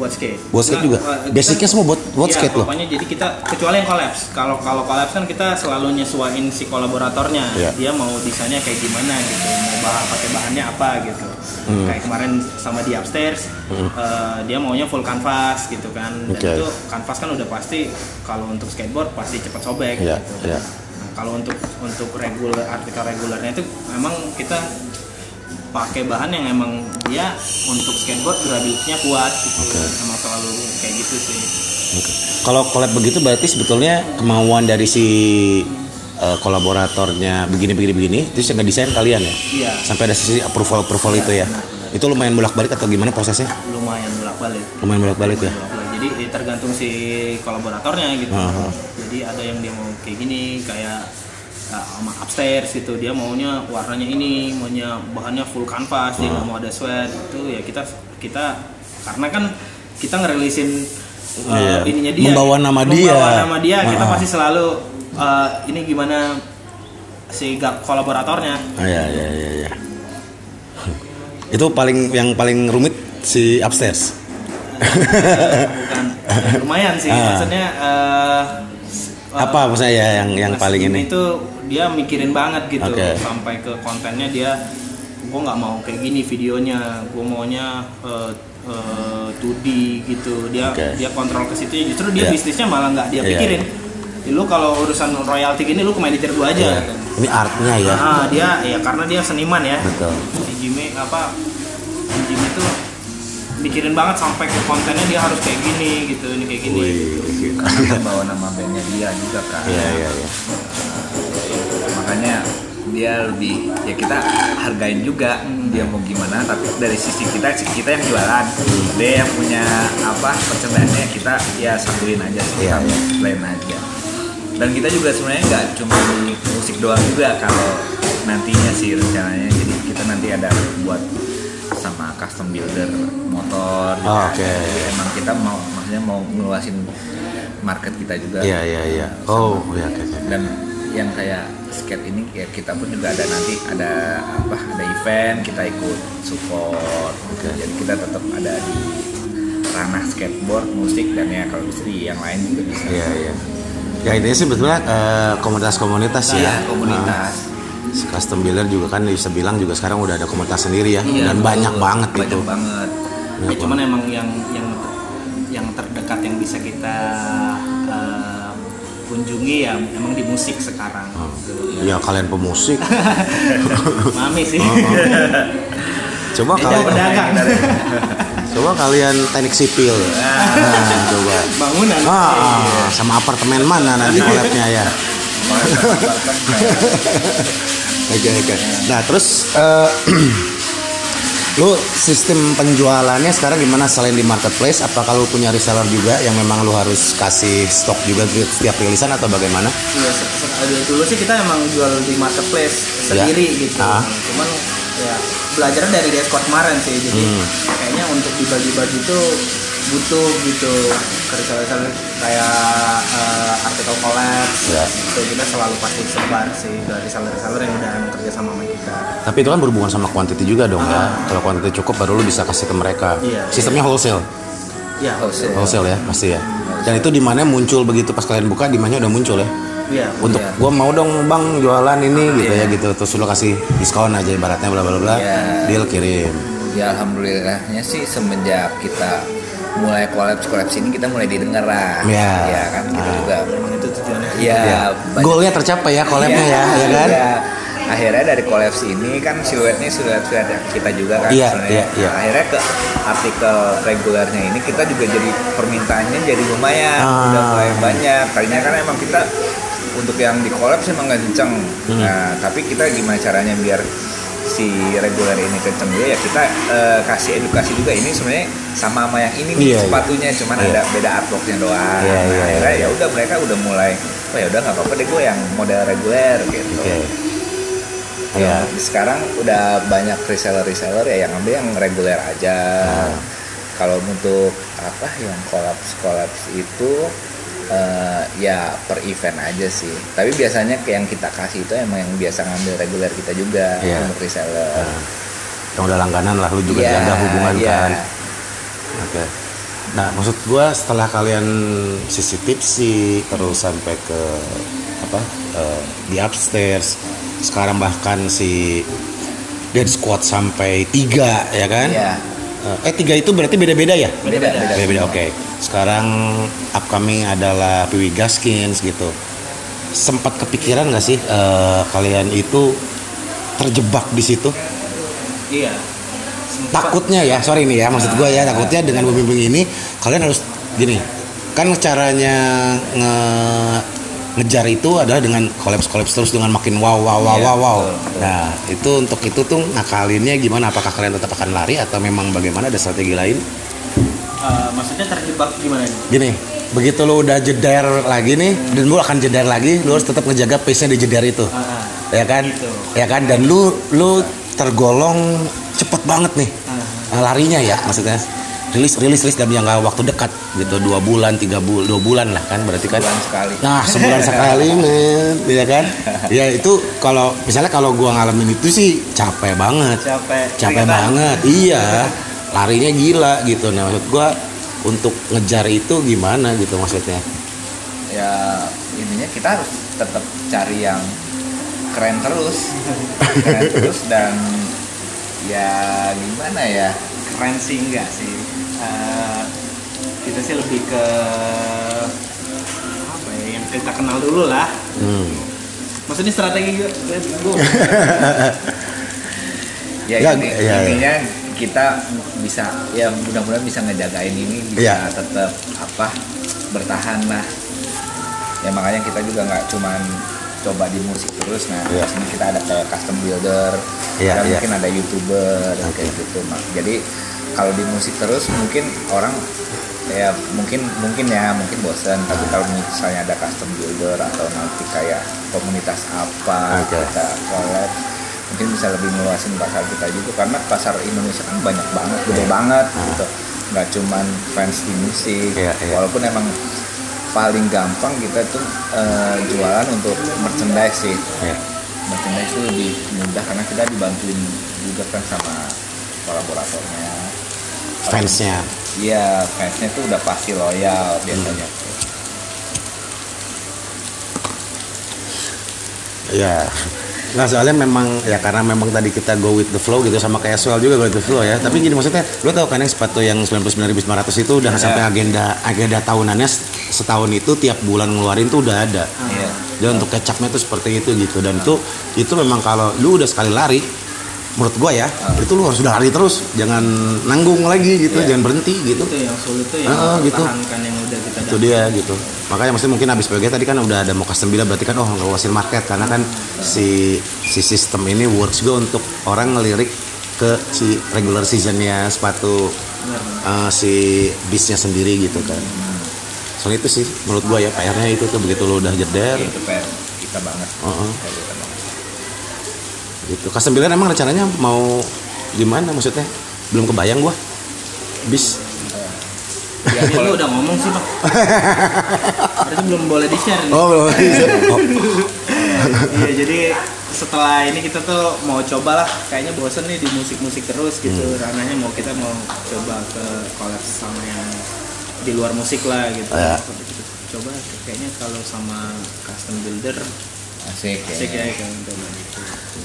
Buat skate. Buat skate Nah, juga? uh, Basicnya semua buat- buat iya, skate loh? Pokoknya jadi kita kecuali yang collabs. Kalau kalau collabs kan kita selalu nyesuaiin si kolaboratornya. Iya. Dia mau desainnya kayak gimana gitu. Mau bahan pakai bahannya apa gitu. Hmm. Kayak kemarin sama di upstairs, uh, dia maunya full canvas gitu kan. Dan Oke. itu canvas kan udah pasti kalau untuk skateboard pasti cepat sobek Iya, gitu. iya. Nah, kalau untuk untuk regular artikel regulernya itu memang kita pakai bahan yang emang dia untuk skateboard gradiusnya kuat gitu. Emang selalu kayak gitu sih. Oke. Kalau collab begitu berarti sebetulnya kemauan dari si eh, kolaboratornya begini begini begini terus yang ngedesain kalian ya? Iya. Sampai ada sisi approval approval itu ya? Itu lumayan bolak-balik atau gimana prosesnya? Lumayan bolak-balik. Lumayan bolak-balik ya? Bolak-balik. Jadi eh, tergantung si kolaboratornya gitu. Aha. Jadi ada yang dia mau kayak gini kayak uh, sama upstairs gitu dia maunya warnanya ini maunya bahannya full canvas dia nggak mau ada sweat itu ya kita kita karena kan kita ngerilisin uh, Iya. ininya dia Membawa nama dia. membawa nama dia kita Ah. pasti selalu uh, ini gimana si kolaboratornya Ah, ya ya ya ya. Itu paling yang paling rumit si upstairs. bukan lumayan sih Ah. maksudnya uh, Apa maksudnya ya yang yang paling ini? itu dia mikirin banget gitu Oke. sampai ke kontennya dia gue nggak mau kayak gini videonya gue maunya uh, uh, 2D gitu dia Oke. dia kontrol ke situ justru dia Iya. bisnisnya malah nggak dia Iya. pikirin Ya, lu kalau urusan royalti gini lu ke manajer gua aja Ya. Ini artnya ya. nah dia ya karena dia seniman ya Betul. si Jimmy apa si Jimmy tuh mikirin banget sampai ke kontennya dia harus kayak gini gitu ini kayak gini Wih. Karena kan bawa nama bandnya dia juga kan. Iya iya iya. Makanya dia lebih ya kita hargain juga dia mau gimana tapi dari sisi kita kita yang jualan dia yang punya apa percobanya kita ya satuin aja sih Iya, kami iya. lain aja dan kita juga sebenarnya nggak cuma di musik doang juga kalau nantinya sih rencananya jadi kita nanti ada buat sama custom builder motor juga Oh, ada. oke. Jadi emang kita mau maksudnya mau ngeluasin market kita juga Iya iya iya. Oh iya oke oke. dan yang kayak skate ini ya kita pun juga ada nanti ada apa ada event kita ikut support gitu. jadi kita tetap ada di ranah skateboard musik dan ya kalau bisa di yang lain juga bisa Iya iya. Ya intinya sih betulnya eh, komunitas-komunitas ya. Iya, komunitas Nah, custom builder juga kan bisa bilang juga sekarang udah ada komunitas sendiri ya. Iya, Dan banyak banget banyak itu. banget Ya, cuman emang yang yang yang terdekat yang bisa kita eh, kunjungi ya emang di musik sekarang. Oh. Gitu. Ya kalian pemusik. Mami sih. Oh, Coba Dia kalian pedagang. coba kalian teknik sipil. Nah, coba. Bangunan. Ah, sama apartemen mana nanti collabnya ya? Oke oke. Nah terus eh, lu sistem penjualannya sekarang gimana selain di marketplace? Apa kalau punya reseller juga yang memang lu harus kasih stok juga setiap rilisan atau bagaimana? Iya, dulu sih kita emang jual di marketplace Ya. sendiri gitu. Ah. Cuman ya belajar dari Discord kemarin sih. Jadi Hmm. kayaknya untuk dibagi-bagi itu butuh gitu ke reseller kayak eh, artikel collabs Ya. itu kita selalu pasti sebar sih dari reseller-reseller yang udah kerja sama sama kita. Tapi itu kan berhubungan sama quantity juga dong ya. Kalau quantity cukup baru lu bisa kasih ke mereka. Iya. Sistemnya wholesale. Iya, Wholesale. Wholesale ya, pasti ya. Dan itu di mana muncul begitu pas kalian buka, di mana udah muncul ya. Iya. Untuk Iya. gua mau dong bang jualan ini gitu Iya. ya gitu. Terus lu kasih diskon aja ibaratnya bla bla bla. Iya. Deal kirim. Ya alhamdulillahnya sih semenjak kita mulai kolaps kolaps ini kita mulai didengar lah. Iya. Ya kan kita Ah. juga. Itu tujuannya. Ya. banyak- Goalnya tercapai ya collabnya Iya, ya, ya kan? iya. Akhirnya dari kolaps ini kan siluetnya siluet siluet kita juga kan Iya, sebenarnya. iya, iya. Akhirnya ke artikel regulernya ini kita juga jadi permintaannya jadi lumayan, Ah. udah mulai banyak. Tadinya kan emang kita untuk yang di kolaps emang nggak kenceng. Hmm. Nah, tapi kita gimana caranya biar si reguler ini kenceng juga ya kita eh, kasih edukasi juga ini sebenarnya sama sama yang ini nih Iya, iya. sepatunya cuman Iya. ada beda artworknya doang. Iya, Nah, iya, akhirnya iya. ya udah mereka udah mulai oh ya udah nggak apa-apa deh gue yang model reguler gitu. Oke. Ya, Iya. sekarang udah banyak reseller-reseller ya yang ambil yang reguler aja. Ah. Kalau untuk apa yang kolaps kolaps itu eh, ya per event aja sih. Tapi biasanya yang kita kasih itu emang yang biasa ngambil reguler kita juga Iya. untuk reseller. Nah, yang udah langganan lah lu juga Iya, jaga hubungan iya. kan. Oke. Nah, maksud gua setelah kalian sisi tipsi terus sampai ke apa eh, di upstairs, sekarang bahkan si dead squad sampai tiga ya kan? Iya. Eh tiga itu berarti beda-beda ya? Beda, beda. Beda-beda. Oke. Sekarang upcoming adalah Piwi Gaskins gitu. Sempat kepikiran nggak sih eh, kalian itu terjebak di situ? Iya. Sempat- takutnya ya sorry nih ya maksud gue ya takutnya dengan pembimbing ini kalian harus gini kan caranya nge ngejar itu adalah dengan kolaps kolaps terus dengan makin wow wow wow Iya, wow wow betul, betul. nah itu untuk itu tuh ngakalinnya gimana apakah kalian tetap akan lari atau memang bagaimana ada strategi lain Eh, maksudnya terjebak gimana nih? gini begitu lu udah jeder lagi nih dan lu akan jeder lagi lu harus tetap ngejaga pace nya di jeder itu ah. ya kan Gitu. ya kan dan lu lu tergolong cepet banget nih. Nah, larinya ya maksudnya rilis rilis rilis dalam jangka waktu dekat gitu dua bulan tiga bulan dua bulan lah kan berarti kan Sebulan sekali. nah sebulan sekali men ya kan ya itu kalau misalnya kalau gua ngalamin itu sih capek banget Capek. capek banget iya larinya gila gitu. Nah maksud gua untuk ngejar itu gimana gitu maksudnya? Ya intinya kita harus tetap cari yang keren terus. Keren terus dan ya gimana ya keren sih enggak sih. Eh, kita sih lebih ke apa ya yang kita kenal dulu lah. Hmm. maksudnya strategi gue gue ya, Ya, inti- ya, ya. Kita bisa ya mudah-mudahan bisa ngejagain ini bisa Ya. tetap apa bertahan lah ya makanya kita juga nggak cuman coba di musik terus nah Ya. di sini kita ada kayak custom builder Ya, dan ya. mungkin ada youtuber Oke. kayak gitu Mak. jadi kalau di musik terus mungkin orang ya mungkin mungkin ya mungkin bosan tapi kalau misalnya ada custom builder atau nanti kayak komunitas apa Oke. kita collab mungkin bisa lebih meluasin pasar kita juga karena pasar Indonesia kan banyak banget gede banget gitu. Nggak cuman fans di musik Iya, iya. walaupun emang paling gampang kita tuh eh, jualan untuk merchandise sih. Ya. merchandise itu lebih mudah karena kita dibantuin juga kan sama kolaboratornya. Fansnya. Iya fansnya tuh udah pasti loyal biasanya. Ya. Nah soalnya memang ya karena memang tadi kita go with the flow gitu sama kayak Swell juga go with the flow ya. Tapi gini maksudnya, lu tahu kan yang sepatu yang 99.500 itu udah sampai agenda agenda tahunannya setahun itu tiap bulan ngeluarin tuh udah ada. Iya. Dan untuk kecapnya tuh seperti itu gitu dan itu itu memang kalau lu udah sekali lari menurut gua ya itu lu harus udah lari terus jangan nanggung lagi gitu Iya. jangan berhenti gitu. itu yang sulit tuh yang Ah, gitu. yang udah kita itu dia gitu. Makanya maksudnya mungkin habis PG tadi kan udah ada mau custom bila berarti kan oh nggak hasil market karena kan si si sistem ini works juga untuk orang ngelirik ke si regular seasonnya sepatu eh, si bisnya sendiri gitu kan. Soalnya itu sih menurut gua ya PR-nya itu tuh begitu lo udah jeder. Itu PR kita banget. Heeh. PR gitu custom builder emang rencananya mau gimana maksudnya belum kebayang gua bis Ya, lu udah ngomong sih bang. Berarti belum boleh di share nih. oh belum bisa oh, Iya jadi setelah ini kita tuh mau coba lah. Kayaknya bosen nih di musik-musik terus gitu. Hmm. Ranahnya mau kita mau coba ke collab sama yang di luar musik lah gitu. Ya. Coba kayaknya kalau sama custom builder asik ya. asik ya kayak gitu.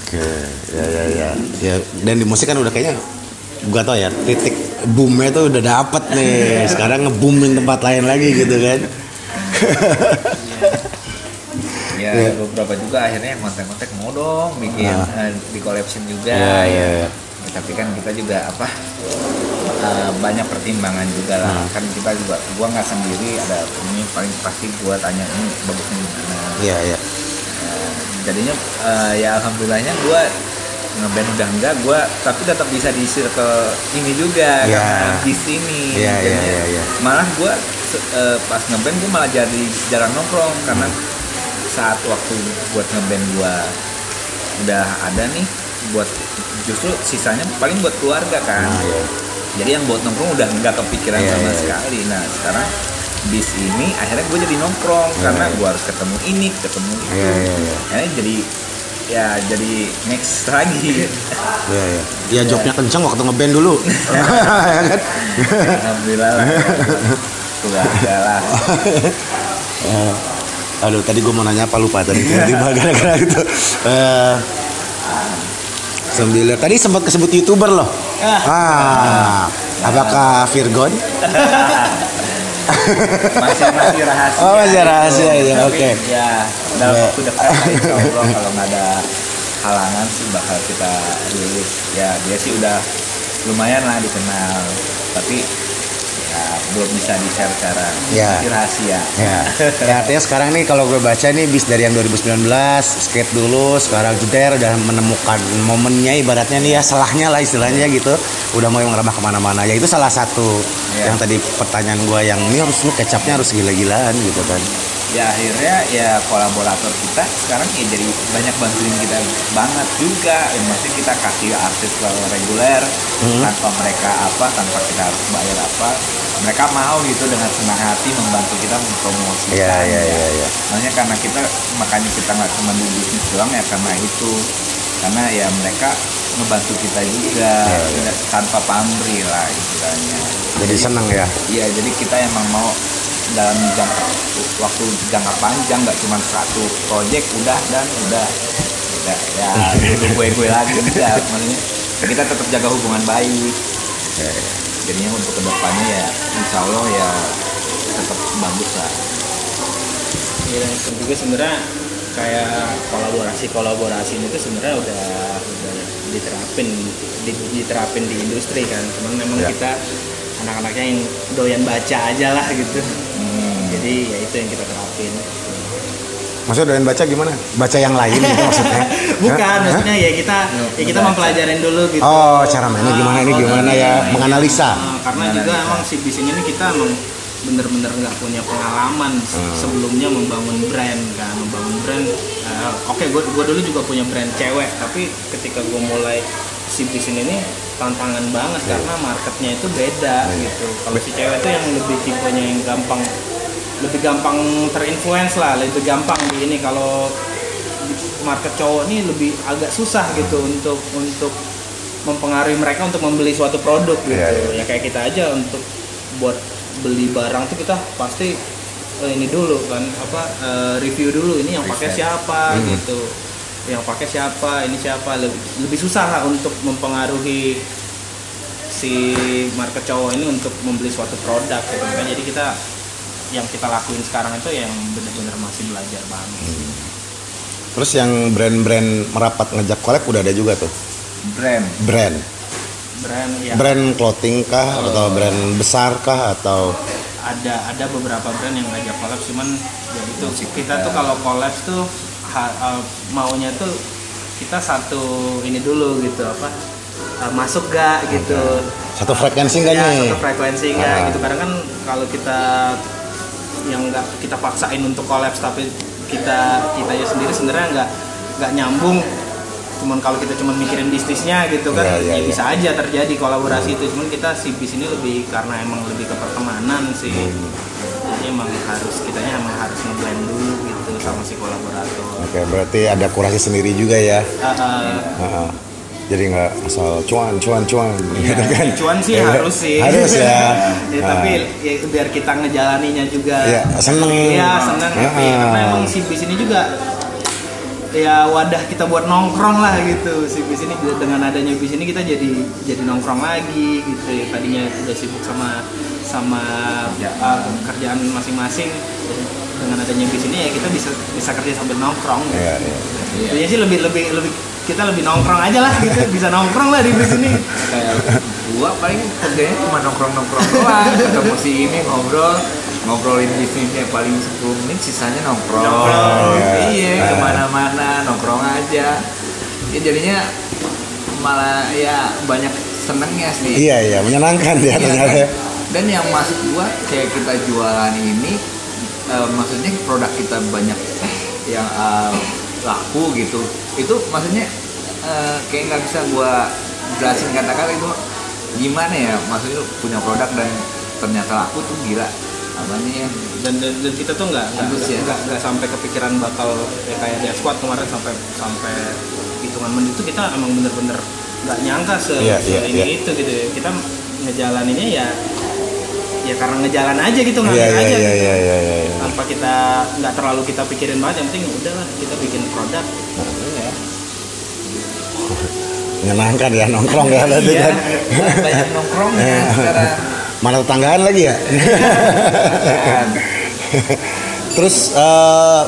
Oke ya ya ya ya dan di musik kan udah kayaknya gua tau ya titik boomnya tuh udah dapet nih sekarang ngeboomin tempat lain lagi gitu kan ya Iya. beberapa juga akhirnya yang kontak-kontak mau dong bikin Ah. eh, di collapsin juga Iya, iya, iya. Ya, tapi kan kita juga apa eh, banyak pertimbangan juga lah Hmm. kan kita juga gua nggak sendiri ada ini paling pasti gua tanya ini bagusnya gimana iya iya Eh, jadinya eh, ya alhamdulillahnya gua ngeband udah enggak gua tapi tetap bisa di circle ini juga karena di sini Iya, iya, Jadinya iya, iya. malah gua se- eh, pas ngeband gua malah jadi jarang nongkrong karena saat waktu buat ngeband gua udah ada nih buat justru sisanya paling buat keluarga kan Nah, iya. jadi yang buat nongkrong udah nggak kepikiran Iya, sama iya, iya. sekali nah sekarang bis ini akhirnya gue jadi nongkrong karena iya. gue harus ketemu ini ketemu itu Iya, iya, iya. akhirnya jadi ya jadi next lagi iya. Ya jobnya kenceng waktu ngeband dulu. ya kan? alhamdulillah lah keluarga lah Eh, aduh tadi gue mau nanya apa lupa tadi tiba-tiba gara-gara itu. Eh, sembilan. Tadi sempat kesebut youtuber loh. Ah, apakah Virgon? Masih masih rahasia Oh, masih rahasia, ya, Tapi oke. ya dalam Ya. waktu dekat lah, insya Allah kalau nggak ada halangan sih bakal kita rilis ya dia sih udah lumayan lah dikenal tapi ya belum bisa di share secara Ya. rahasia Ya. ya artinya sekarang nih kalau gue baca nih bis dari yang 2019 skate dulu sekarang jeder udah menemukan momennya ibaratnya nih ya salahnya lah istilahnya gitu udah mau ngerambah ke mana-mana ya itu salah satu Ya. yang tadi pertanyaan gue yang ini harus lu kecapnya harus gila-gilaan gitu kan ya akhirnya ya kolaborator kita sekarang ya jadi banyak bantuin kita banget juga ya maksudnya kita kasih artis reguler Hmm. tanpa mereka apa tanpa kita harus bayar apa mereka mau gitu dengan senang hati membantu kita mempromosikan Iya, iya, ya. iya, iya. makanya karena kita makanya kita nggak cuma di bisnis doang ya karena itu karena ya mereka ngebantu kita juga Iya, iya. tanpa pamrih lah istilahnya jadi seneng ya Iya, jadi kita emang mau dalam jangka waktu jangka panjang nggak cuma satu project udah dan udah. Udah ya gue gue gue lagi enggak maksudnya. Kita tetap jaga hubungan baik. Jadinya untuk ke depannya ya insya Allah ya tetap bagus lah. Iya, dan itu juga sebenarnya kayak kolaborasi kolaborasi itu sebenarnya udah udah diterapin di- diterapin di industri kan. Cuman memang Ya. kita anak-anaknya yang doyan baca aja lah gitu. Jadi ya itu yang kita terapin. Maksudnya doyan baca gimana? Baca yang lain gitu maksudnya? Bukan Hah? maksudnya ya kita ya kita mempelajarin dulu gitu. Oh, cara mainnya gimana, ini Oh, gimana ya, menganalisa. Ah, karena juga emang si bis ini kita emang bener-bener nggak punya pengalaman Hmm. sebelumnya membangun brand kan membangun brand. Eh, oke gue gua dulu juga punya brand cewek tapi ketika gue mulai si bis ini tantangan banget Iya. karena marketnya itu beda gitu. Kalau si cewek itu yang lebih tipenya yang gampang lebih gampang terinfluence lah lebih gampang di ini. Kalau market cowok nih lebih agak susah gitu untuk untuk mempengaruhi mereka untuk membeli suatu produk gitu. Iya, ya kayak kita aja untuk buat beli barang tuh kita pasti eh, ini dulu kan apa eh, review dulu ini yang pakai siapa Hmm. gitu. Yang pakai siapa ini siapa lebih, lebih susah lah untuk mempengaruhi si market cowok ini untuk membeli suatu produk gitu. Kan jadi kita yang kita lakuin sekarang itu yang benar-benar masih belajar banget terus yang brand-brand merapat ngejak collab udah ada juga tuh? Brand. Brand. Brand ya brand clothing kah atau brand besar kah atau? Ada ada beberapa brand yang ngajak collab cuman ya itu kita tuh kalau collab tuh ha- uh, maunya tuh kita satu ini dulu gitu apa uh, masuk gak gitu. Satu frekuensi nggak ya, nih? satu frekuensi nggak Ah. gitu. Kadang kan kalau kita yang nggak kita paksain untuk kolaps tapi kita kita ya sendiri sebenarnya nggak nggak nyambung cuman kalau kita cuma mikirin bisnisnya gitu kan Iya, iya, ya iya. bisa aja terjadi kolaborasi itu cuman kita si bis ini lebih karena emang lebih ke pertemanan sih Hmm. jadi emang harus kitanya emang harus ngeblend dulu gitu sama si kolaborator Oke, berarti ada kurasi sendiri juga ya. Ah, ah, Heeh. Jadi nggak asal cuan, cuan, cuan, gitu kan? cuan sih Ya, harus sih Harus ya. ya, tapi ya, biar kita ngejalaninya juga Iya, seneng. Iya, seneng happy. Ah. karena emang si bis ini juga ya wadah kita buat nongkrong lah gitu si bis ini dengan adanya bis ini kita jadi jadi nongkrong lagi gitu ya tadinya udah sibuk sama sama uh, kerjaan masing-masing dengan adanya bis ini ya kita bisa bisa kerja sambil nongkrong gitu. Iya, iya. Intinya sih lebih lebih lebih kita lebih nongkrong aja lah gitu bisa nongkrong lah di bis ini kayak gua paling kerjanya cuma nongkrong nongkrong doang ketemu si ini ngobrol ngobrolin bisnisnya paling 10 menit sisanya nongkrong, Nongkrong, iya iya. ke mana-mana nongkrong aja ya jadinya malah ya banyak senengnya sih Iya, iya, menyenangkan ya Iya, ternyata. kan? dan yang masuk gua kayak kita jualan ini eh, maksudnya produk kita banyak yang eh, laku gitu itu maksudnya eh, kayak nggak bisa gua jelasin kata-kata itu gimana ya maksudnya punya produk dan ternyata laku tuh gila apanya ya dan, dan, dan kita tuh nggak nggak ya. nggak sampai kepikiran bakal ya kayak di squad kemarin sampai sampai hitungan menit itu kita emang bener-bener nggak nyangka se, Iya, se iya, ini iya. itu gitu ya. kita ngejalaninnya ya ya karena ngejalan aja gitu Iya, ngalir iya, aja iya, gitu. iya, iya, iya. tanpa kita nggak terlalu kita pikirin banget yang penting udahlah kita bikin produk ya Menyenangkan ya nongkrong ya berarti iya kan. banyak nongkrongnya sekarang Mana tetanggaan lagi ya? Terus eh,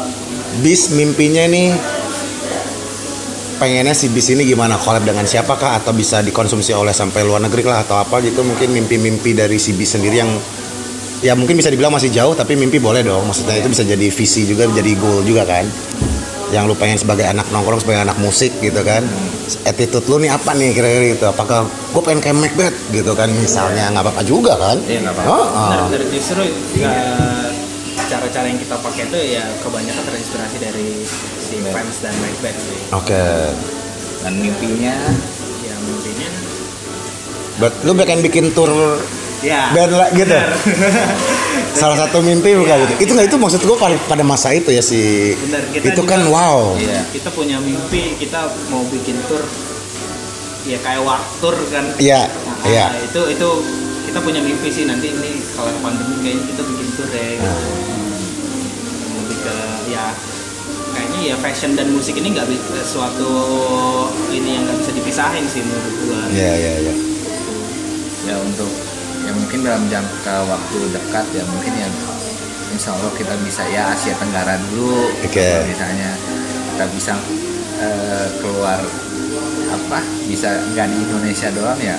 bis mimpinya nih pengennya si bis ini gimana? Collab dengan siapakah? Atau bisa dikonsumsi oleh sampai luar negeri lah atau apa gitu? Mungkin mimpi-mimpi dari si bis sendiri yang ya mungkin bisa dibilang masih jauh tapi mimpi boleh dong. Maksudnya itu bisa jadi visi juga jadi goal juga kan. Yang lu pengen sebagai anak nongkrong sebagai anak musik gitu kan. Attitude lu nih apa nih kira-kira gitu? Apakah gue pengen kayak Macbeth gitu kan? Misalnya nggak apa-apa juga kan? Iya, nggak apa-apa. Benar, benar. justru eh, cara-cara yang kita pakai itu ya kebanyakan terinspirasi dari si fans dan Macbeth sih. Oke. Dan mimpinya ya mimpinya. But lu pengen bikin tour ya band lah gitu? benar. salah satu mimpi bukan gitu? Itu nggak itu maksud gue pada, pada masa itu ya si Benar, kita itu juga- kan wow. Iya. kita punya mimpi kita mau bikin tour ya kayak warp tour kan. Iya Nah, iya. itu itu kita punya mimpi sih nanti ini kalau pandemi kayaknya kita bikin tour deh Nah. lebih ke ya kayaknya ya fashion dan musik ini nggak bisa suatu ini yang nggak bisa dipisahin sih menurut gua. Iya iya iya. Ya untuk ya mungkin dalam jangka waktu dekat ya mungkin ya insya Allah kita bisa ya Asia Tenggara dulu. Oke. Kalau misalnya kita bisa eh, keluar apa bisa nggak di Indonesia doang ya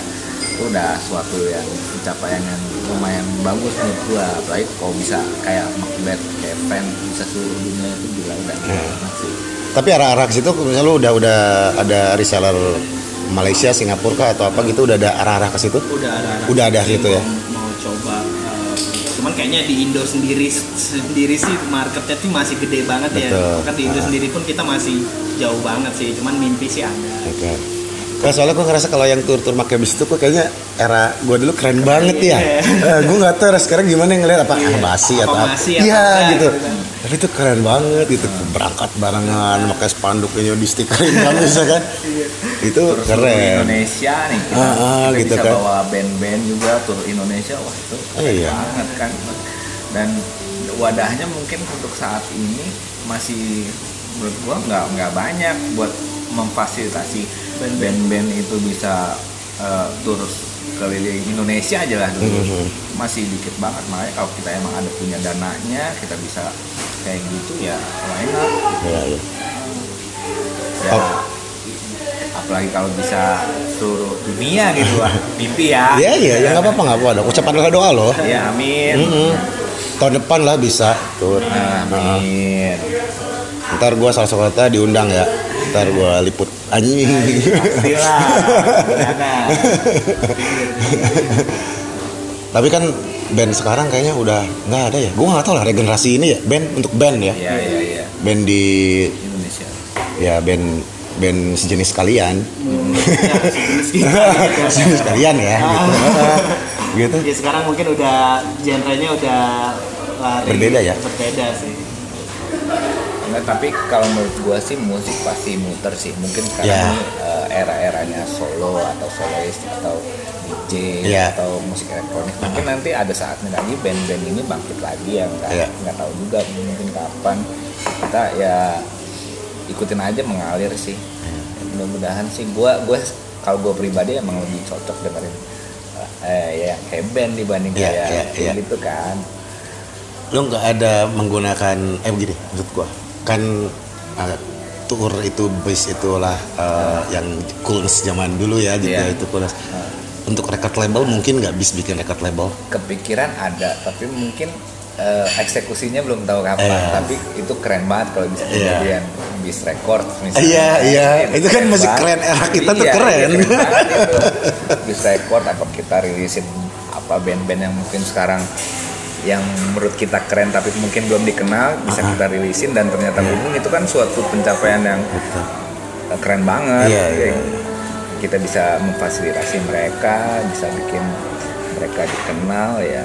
itu udah suatu yang pencapaian yang lumayan bagus menurut gua apalagi kalau bisa kayak Macbeth kayak fan bisa seluruh dunia itu gila udah gila Hmm. banget sih tapi arah-arah ke situ misalnya lu udah udah ada reseller Malaysia Singapura kah atau apa gitu udah ada arah-arah ke situ udah ada Udah ada gitu ya? mau, mau coba eh, cuman kayaknya di Indo sendiri sendiri sih marketnya tuh masih gede banget ya Betul. kan di Indo Ah. sendiri pun kita masih jauh banget sih cuman mimpi sih ada Oke. Nah, soalnya gue ngerasa kalau yang tur-tur pakai bis itu kok kayaknya era gue dulu keren banget ya. Iya. Eh, gue nggak tahu sekarang gimana ngeliat apa Iya. ah, basi Apa atau apa. Iya gitu. gitu kan. Tapi itu keren banget gitu. Berangkat barengan pakai spanduk ini di stikerin kan bisa kan. Itu terus tur keren. Indonesia nih kita, Ah, ah, kita gitu bisa kan. bawa band-band juga tur Indonesia wah itu Oh, iya. banget kan dan wadahnya mungkin untuk saat ini masih menurut gua nggak nggak banyak buat memfasilitasi band-band itu bisa eh, tur keliling Indonesia aja lah dulu Mhm. masih dikit banget makanya kalau kita emang ada punya dananya kita bisa kayak gitu ya why not Iya, iya. ya Oh. apalagi kalau bisa seluruh dunia gitu lah mimpi ya Iya iya ya nggak apa-apa nggak apa-apa. Ucapan doa loh. ya amin Mm-mm. Tahun depan lah bisa tur. amin Ntar gue salah satu kota diundang ya. Ntar gua liput. Anjing. Pastilah. Ada. Tapi kan band sekarang kayaknya udah nggak ada ya. Gua nggak tahu lah regenerasi ini ya. Band untuk band ya. Iya iya iya. band di Indonesia. ya band band sejenis kalian. Ya, sejenis kita gitu. sejenis kalian ya gitu. Gitu. Ya sekarang mungkin udah genrenya udah lari Berbeda ya? berbeda sih Enggak, tapi kalau menurut gua sih musik pasti muter sih. Mungkin sekarang Ya. ini eh, era-eranya solo atau soloist atau DJ Ya. atau musik elektronik. Mungkin nanti ada saatnya lagi band-band ini bangkit lagi yang nggak Ya. nggak tahu juga mungkin kapan. Kita ya ikutin aja mengalir sih. Mudah-mudahan sih gua gua kalau gua pribadi emang lebih cocok dengerin eh ya kayak band dibanding Ya, kayak ya, kayak ya. gitu kan. lo nggak ada menggunakan eh begini maksud gua kan uh, tour itu base itulah uh, yang coolness zaman dulu ya gitu Iya. ya, itu coolness untuk record label mungkin nggak bisa bikin record label kepikiran ada tapi mungkin eh, eksekusinya belum tahu kapan Iya. tapi itu keren banget kalau bisa Iya. kejadian bis record misalnya Iya, iya. Itu kan keren masih keren. Era kita tuh Iya, keren. iya, itu. bis record apa kita rilisin apa band-band yang mungkin sekarang yang menurut kita keren tapi mungkin belum dikenal bisa kita rilisin dan ternyata booming itu kan suatu pencapaian yang Betul. eh, keren banget. Iya, iya. Kayak kita bisa memfasilitasi mereka bisa bikin mereka dikenal ya.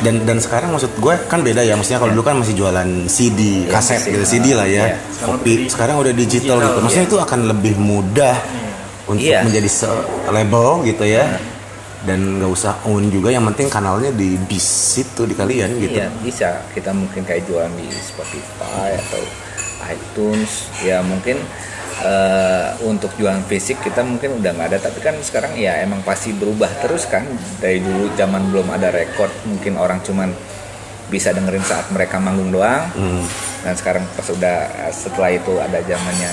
Dan dan sekarang maksud gue kan beda ya maksudnya kalau dulu kan masih jualan CD Iya, kaset gitu CD lah ya. Iya. Sekarang kopi sekarang udah digital, digital, gitu. Maksudnya iya. itu akan lebih mudah untuk Iya. menjadi se- label gitu ya dan nggak usah own juga yang penting kanalnya di bis itu di kalian gitu. Iya bisa. Kita mungkin kayak jualan di Spotify atau iTunes. Ya mungkin eh, untuk jualan fisik kita mungkin udah nggak ada. Tapi kan sekarang ya emang pasti berubah terus kan. Dari dulu zaman belum ada record mungkin orang cuman bisa dengerin saat mereka manggung doang. Hmm. dan sekarang pas udah setelah itu ada zamannya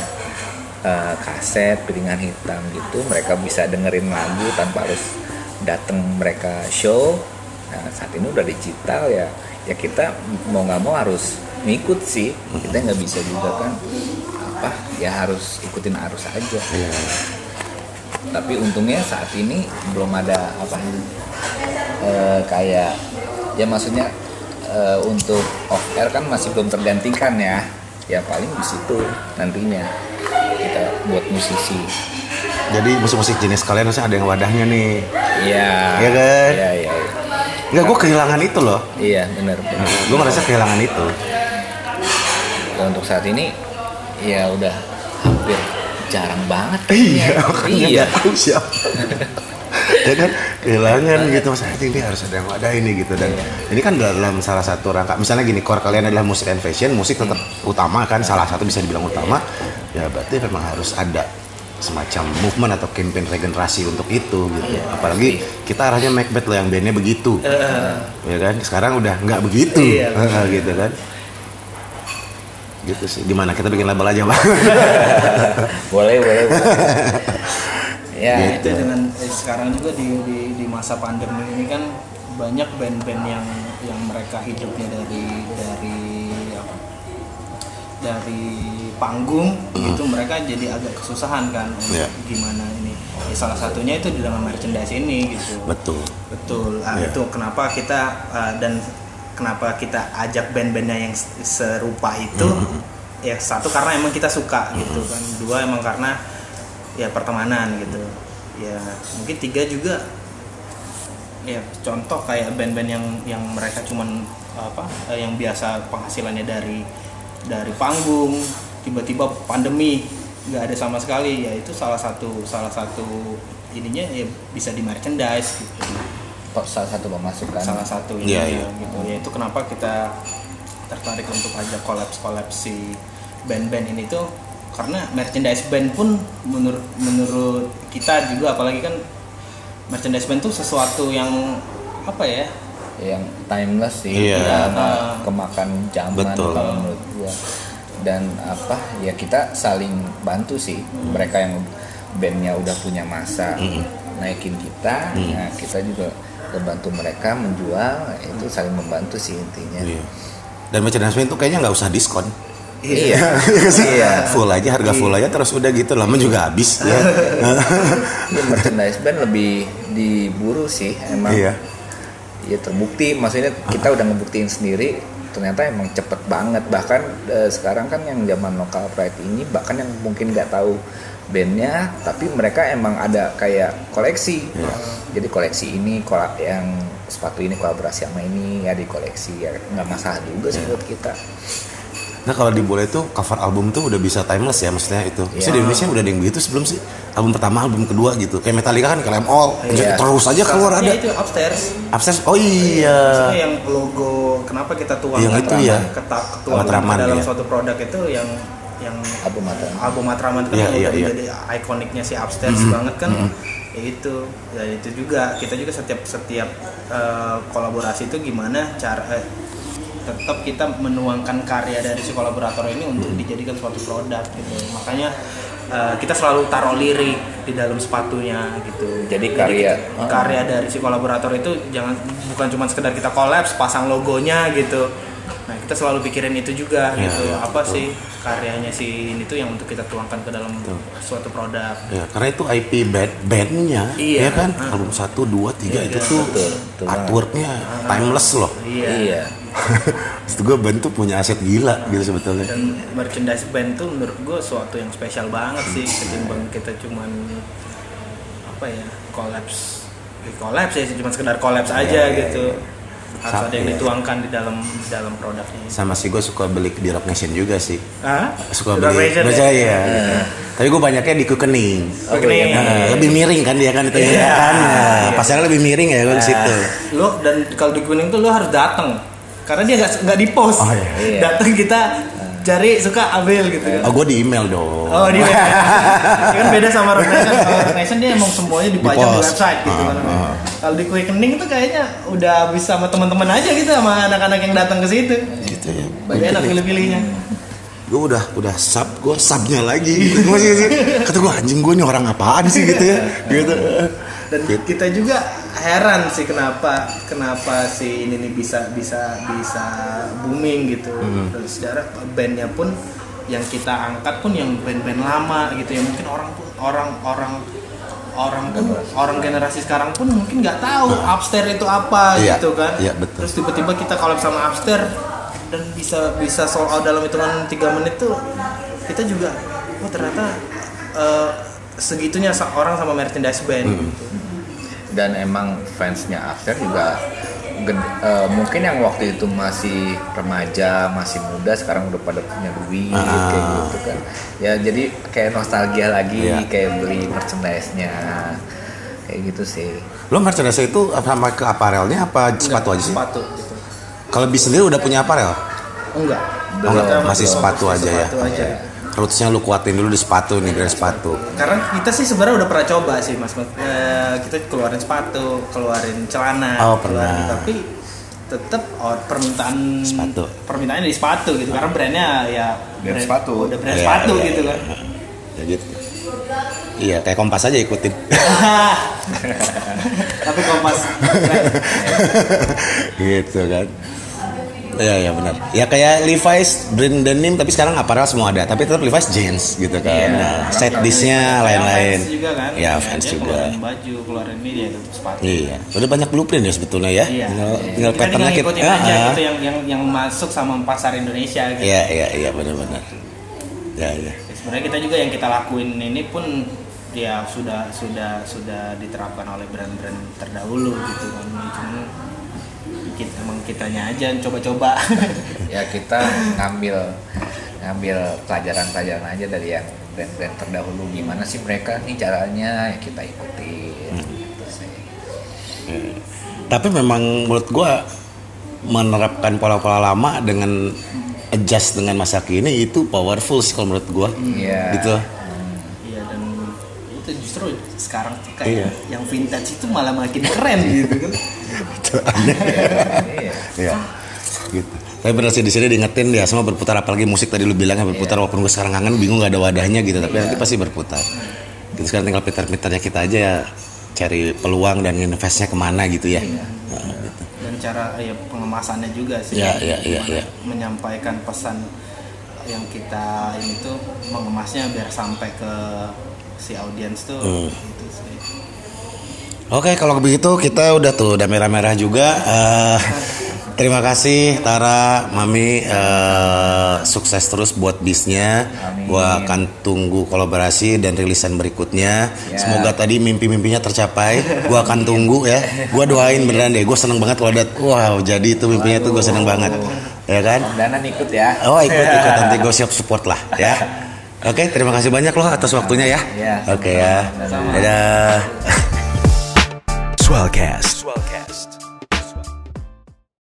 eh, kaset piringan hitam gitu mereka bisa dengerin lagu tanpa harus datang mereka show. Nah saat ini udah digital ya. Ya kita mau nggak mau harus ngikut sih. Kita nggak bisa juga kan apa ya harus ikutin arus aja. Iya. tapi untungnya saat ini belum ada apa eh, kayak ya maksudnya eh, untuk off air kan masih belum tergantikan ya. Ya paling di situ nantinya kita buat musisi jadi musik-musik jenis kalian harusnya ada yang wadahnya nih. Iya. Iya kan? iya iya iya. nggak gue kehilangan itu loh. Iya benar gue merasa kehilangan itu. Ya, untuk saat ini ya udah hampir jarang banget iya iya. iya tahu siapa. Ya kan? Kehilangan gitu. Mas ini harus ada yang wadah ini gitu. Dan ini kan dalam salah satu rangka. Misalnya gini core kalian adalah musik and fashion. Musik tetap utama kan salah satu bisa dibilang utama. Ya berarti memang harus ada semacam movement atau campaign regenerasi untuk itu gitu apalagi kita arahnya Macbeth loh yang bandnya begitu. Ya kan? Sekarang udah nggak begitu. Iya. Gitu kan? Gitu sih. Di mana kita bikin label aja bang boleh boleh, boleh. ya Gitu. itu dengan eh, sekarang juga di, di di masa pandemi ini kan banyak band-band yang yang mereka hidupnya dari dari dari panggung itu mereka jadi agak kesusahan kan untuk Iya. gimana ini. Ya, salah satunya itu di dalam merchandise ini gitu. Betul. Betul. Ah, Iya. itu kenapa kita ah, dan kenapa kita ajak band-bandnya yang serupa itu Mm-hmm. ya satu karena emang kita suka gitu kan. Dua emang karena ya pertemanan gitu. Ya mungkin tiga juga. Ya contoh kayak band-band yang yang mereka cuman apa eh, yang biasa penghasilannya dari dari panggung tiba-tiba pandemi nggak ada sama sekali ya itu salah satu salah satu ininya ya bisa di merchandise gitu salah satu pemasukan salah satu Iya, ininya iya. gitu ya itu kenapa kita tertarik untuk ajak kolaps kolaps si band-band ini tuh karena merchandise band pun menurut menurut kita juga apalagi kan merchandise band tuh sesuatu yang apa ya yang timeless sih Iya. nggak nggak Ah. kemakan zaman Betul. kalau menurut gua dan apa ya kita saling bantu sih mereka yang bandnya udah punya masa naikin kita nah kita juga membantu mereka menjual itu saling membantu sih intinya Iya. Dan merchandise itu kayaknya nggak usah diskon. Iya. Iya? Iya. Full aja harga full aja terus udah gitu lama juga habis ya. Merchandise band lebih diburu sih emang. Iya. Ya terbukti, maksudnya kita udah ngebuktiin sendiri ternyata emang cepet banget. Bahkan eh, sekarang kan yang zaman lokal pride ini bahkan yang mungkin nggak tahu bandnya tapi mereka emang ada kayak koleksi. Jadi koleksi ini kola- yang sepatu ini kolaborasi sama ini ya di koleksi ya nggak masalah juga sih buat kita Nah kalau di bola itu cover album tuh udah bisa timeless ya maksudnya itu. Maksudnya di Indonesia udah ada yang begitu sebelum sih. Album pertama, album kedua gitu. Kayak Metallica kan Claim All. Iya. Terus aja keluar Salah ada. itu upstairs Upstairs. Oh iya. Maksudnya yang logo kenapa kita tuangkan Yang itu ya. ketak ketuang Matraman, ke dalam ya. suatu produk itu yang yang album atau album Matraman itu kan Iya, yang iya, udah iya. jadi ikoniknya si upstairs banget kan ya itu ya itu juga kita juga setiap setiap eh, kolaborasi itu gimana cara eh, tetap kita menuangkan karya dari si kolaborator ini untuk dijadikan suatu produk gitu makanya eh, kita selalu taruh lirik di dalam sepatunya gitu Jadi karya. kita- karya dari si kolaborator itu jangan bukan cuma sekedar kita kolaps pasang logonya gitu nah kita selalu pikirin itu juga Iya, gitu iya, apa betul. sih karyanya si ini tuh yang untuk kita tuangkan ke dalam suatu produk Ya, karena itu IP band bandnya, Iya. ya kan? Ah. Album 1, 2, 3 Iya, itu iya. tuh Betul, betul artworknya timeless loh. iya iya Itu gue band tuh punya aset gila gitu sebetulnya. dan merchandise band tuh menurut gue suatu yang spesial banget sih ketimbang kita cuman apa ya kolaps ya, kolaps ya cuma sekedar kolaps aja gitu harus Sa- ada yang iya. dituangkan di dalam di dalam produknya Sama sih gue suka beli di Rock Nation juga sih. Hah? Suka Rock beli. Nation Baca ya? ya. Tapi gue banyaknya di Kukening. Oke nih. Nah, lebih miring kan dia kan itu ya Iya. kan. Nah, Iya. pasarnya lebih miring ya gue di situ. lo dan kalau di kuning tuh lo harus datang karena dia nggak nggak di post Oh, iya. Iya. datang kita cari suka ambil gitu kan Oh gue di email dong. Oh di. Dia kan beda sama Nation. Kalau Rock Nation dia emang semuanya dipajang di, Di-post. website gitu kan. Ah, ah. Kalau di Quickening tuh kayaknya udah bisa sama teman-teman aja gitu sama anak-anak yang datang ke situ. Gitu ya. Lebih enak pilih-pilihnya. gue udah udah sub gue subnya lagi gitu masih sih kata gue anjing gue nih orang apaan sih gitu ya gitu Dan kita juga heran sih kenapa kenapa si ini nih bisa bisa bisa booming gitu. Hmm. Dan sejarah bandnya pun yang kita angkat pun yang band-band lama gitu ya mungkin orang pun orang orang orang pun orang generasi sekarang pun mungkin nggak tahu upstairs itu apa Iya, gitu kan iya, betul. terus tiba-tiba kita collab sama upstairs dan bisa bisa sold out dalam hitungan tiga menit tuh kita juga oh ternyata eh, segitunya orang sama merchandise band Hmm. gitu. Dan emang fansnya After juga ged- eh, mungkin yang waktu itu masih remaja masih muda sekarang udah pada punya duit Ah. kayak gitu kan ya jadi kayak nostalgia lagi Iya. kayak beli merchandise-nya kayak gitu sih lo merchandise itu sama ke aparelnya apa sepatu aja sih sepatu gitu. kalau bis sendiri udah punya aparel enggak Oh, enggak, Kita masih sepatu aja ya. sepatu aja. Rootsnya lu kuatin dulu di sepatu nih brand sepatu karena kita sih sebenarnya udah pernah coba sih mas Eh, kita keluarin sepatu keluarin celana Oh, keluarin- pernah. tapi tetap oh, permintaan Sepatu. permintaannya di sepatu gitu karena brandnya ya Brand sepatu. udah brand Iya, sepatu iya, gitu iya. kan ya gitu iya kayak kompas aja ikutin tapi kompas gitu kan Iya iya benar. Ya kayak Levi's brand denim tapi sekarang aparel semua ada, tapi tetap Levi's jeans gitu kan. Iya. Nah, set dishnya Kayak lain-lain. fans juga kan Ya fans juga. keluarin baju keluarin ini dia tetap sepatu Iya, udah banyak blueprint ya sebetulnya ya. Iya. Tinggal, tinggal kita patternnya tinggal kita. aja Ah, ah. gitu yang yang yang masuk sama pasar Indonesia gitu. Iya iya iya benar-benar. Ya ya. Ya, sebenarnya kita juga yang kita lakuin ini pun ya sudah sudah sudah diterapkan oleh brand-brand terdahulu gitu kan cuman kita emang kitanya aja coba-coba ya kita ngambil ngambil pelajaran-pelajaran aja dari yang brand-brand terdahulu gimana sih mereka nih caranya ya kita ikutin gitu sih. Tapi memang menurut gua menerapkan pola-pola lama dengan adjust dengan masa kini itu powerful sih kalau menurut gua. Iya. Gitu. iya dan itu justru sekarang tuh Iya. kayak yang vintage itu malah makin keren gitu kan Iya. Iya. Gitu. Tapi benar sih di sini diingetin ya semua berputar apalagi musik tadi lu bilang ya berputar walaupun gue sekarang kangen bingung gak ada wadahnya gitu tapi nanti pasti berputar. Gitu sekarang tinggal pintar-pintarnya kita aja ya cari peluang dan investnya ke mana gitu ya. Nah, gitu. dan cara ya pengemasannya juga sih Iya, iya, iya, Gimana iya. menyampaikan pesan yang kita ini tuh mengemasnya biar sampai ke si audiens tuh Hmm. Oke, kalau begitu kita udah tuh udah merah-merah juga. Eh, terima kasih Tara, Mami, eh, sukses terus buat bisnya. Amin. Gua akan tunggu kolaborasi dan rilisan berikutnya. Ya. Semoga tadi mimpi-mimpinya tercapai. Gua akan tunggu ya. Gua doain beneran deh. Gue seneng banget kalau ada wow jadi itu mimpinya tuh gue seneng banget. Ya kan? Om Danan ikut ya Oh ikut ikut nanti gue siap support lah ya. Oke terima kasih banyak loh atas waktunya ya. Iya, Oke ya. sama-sama. Dadah. Swellcast.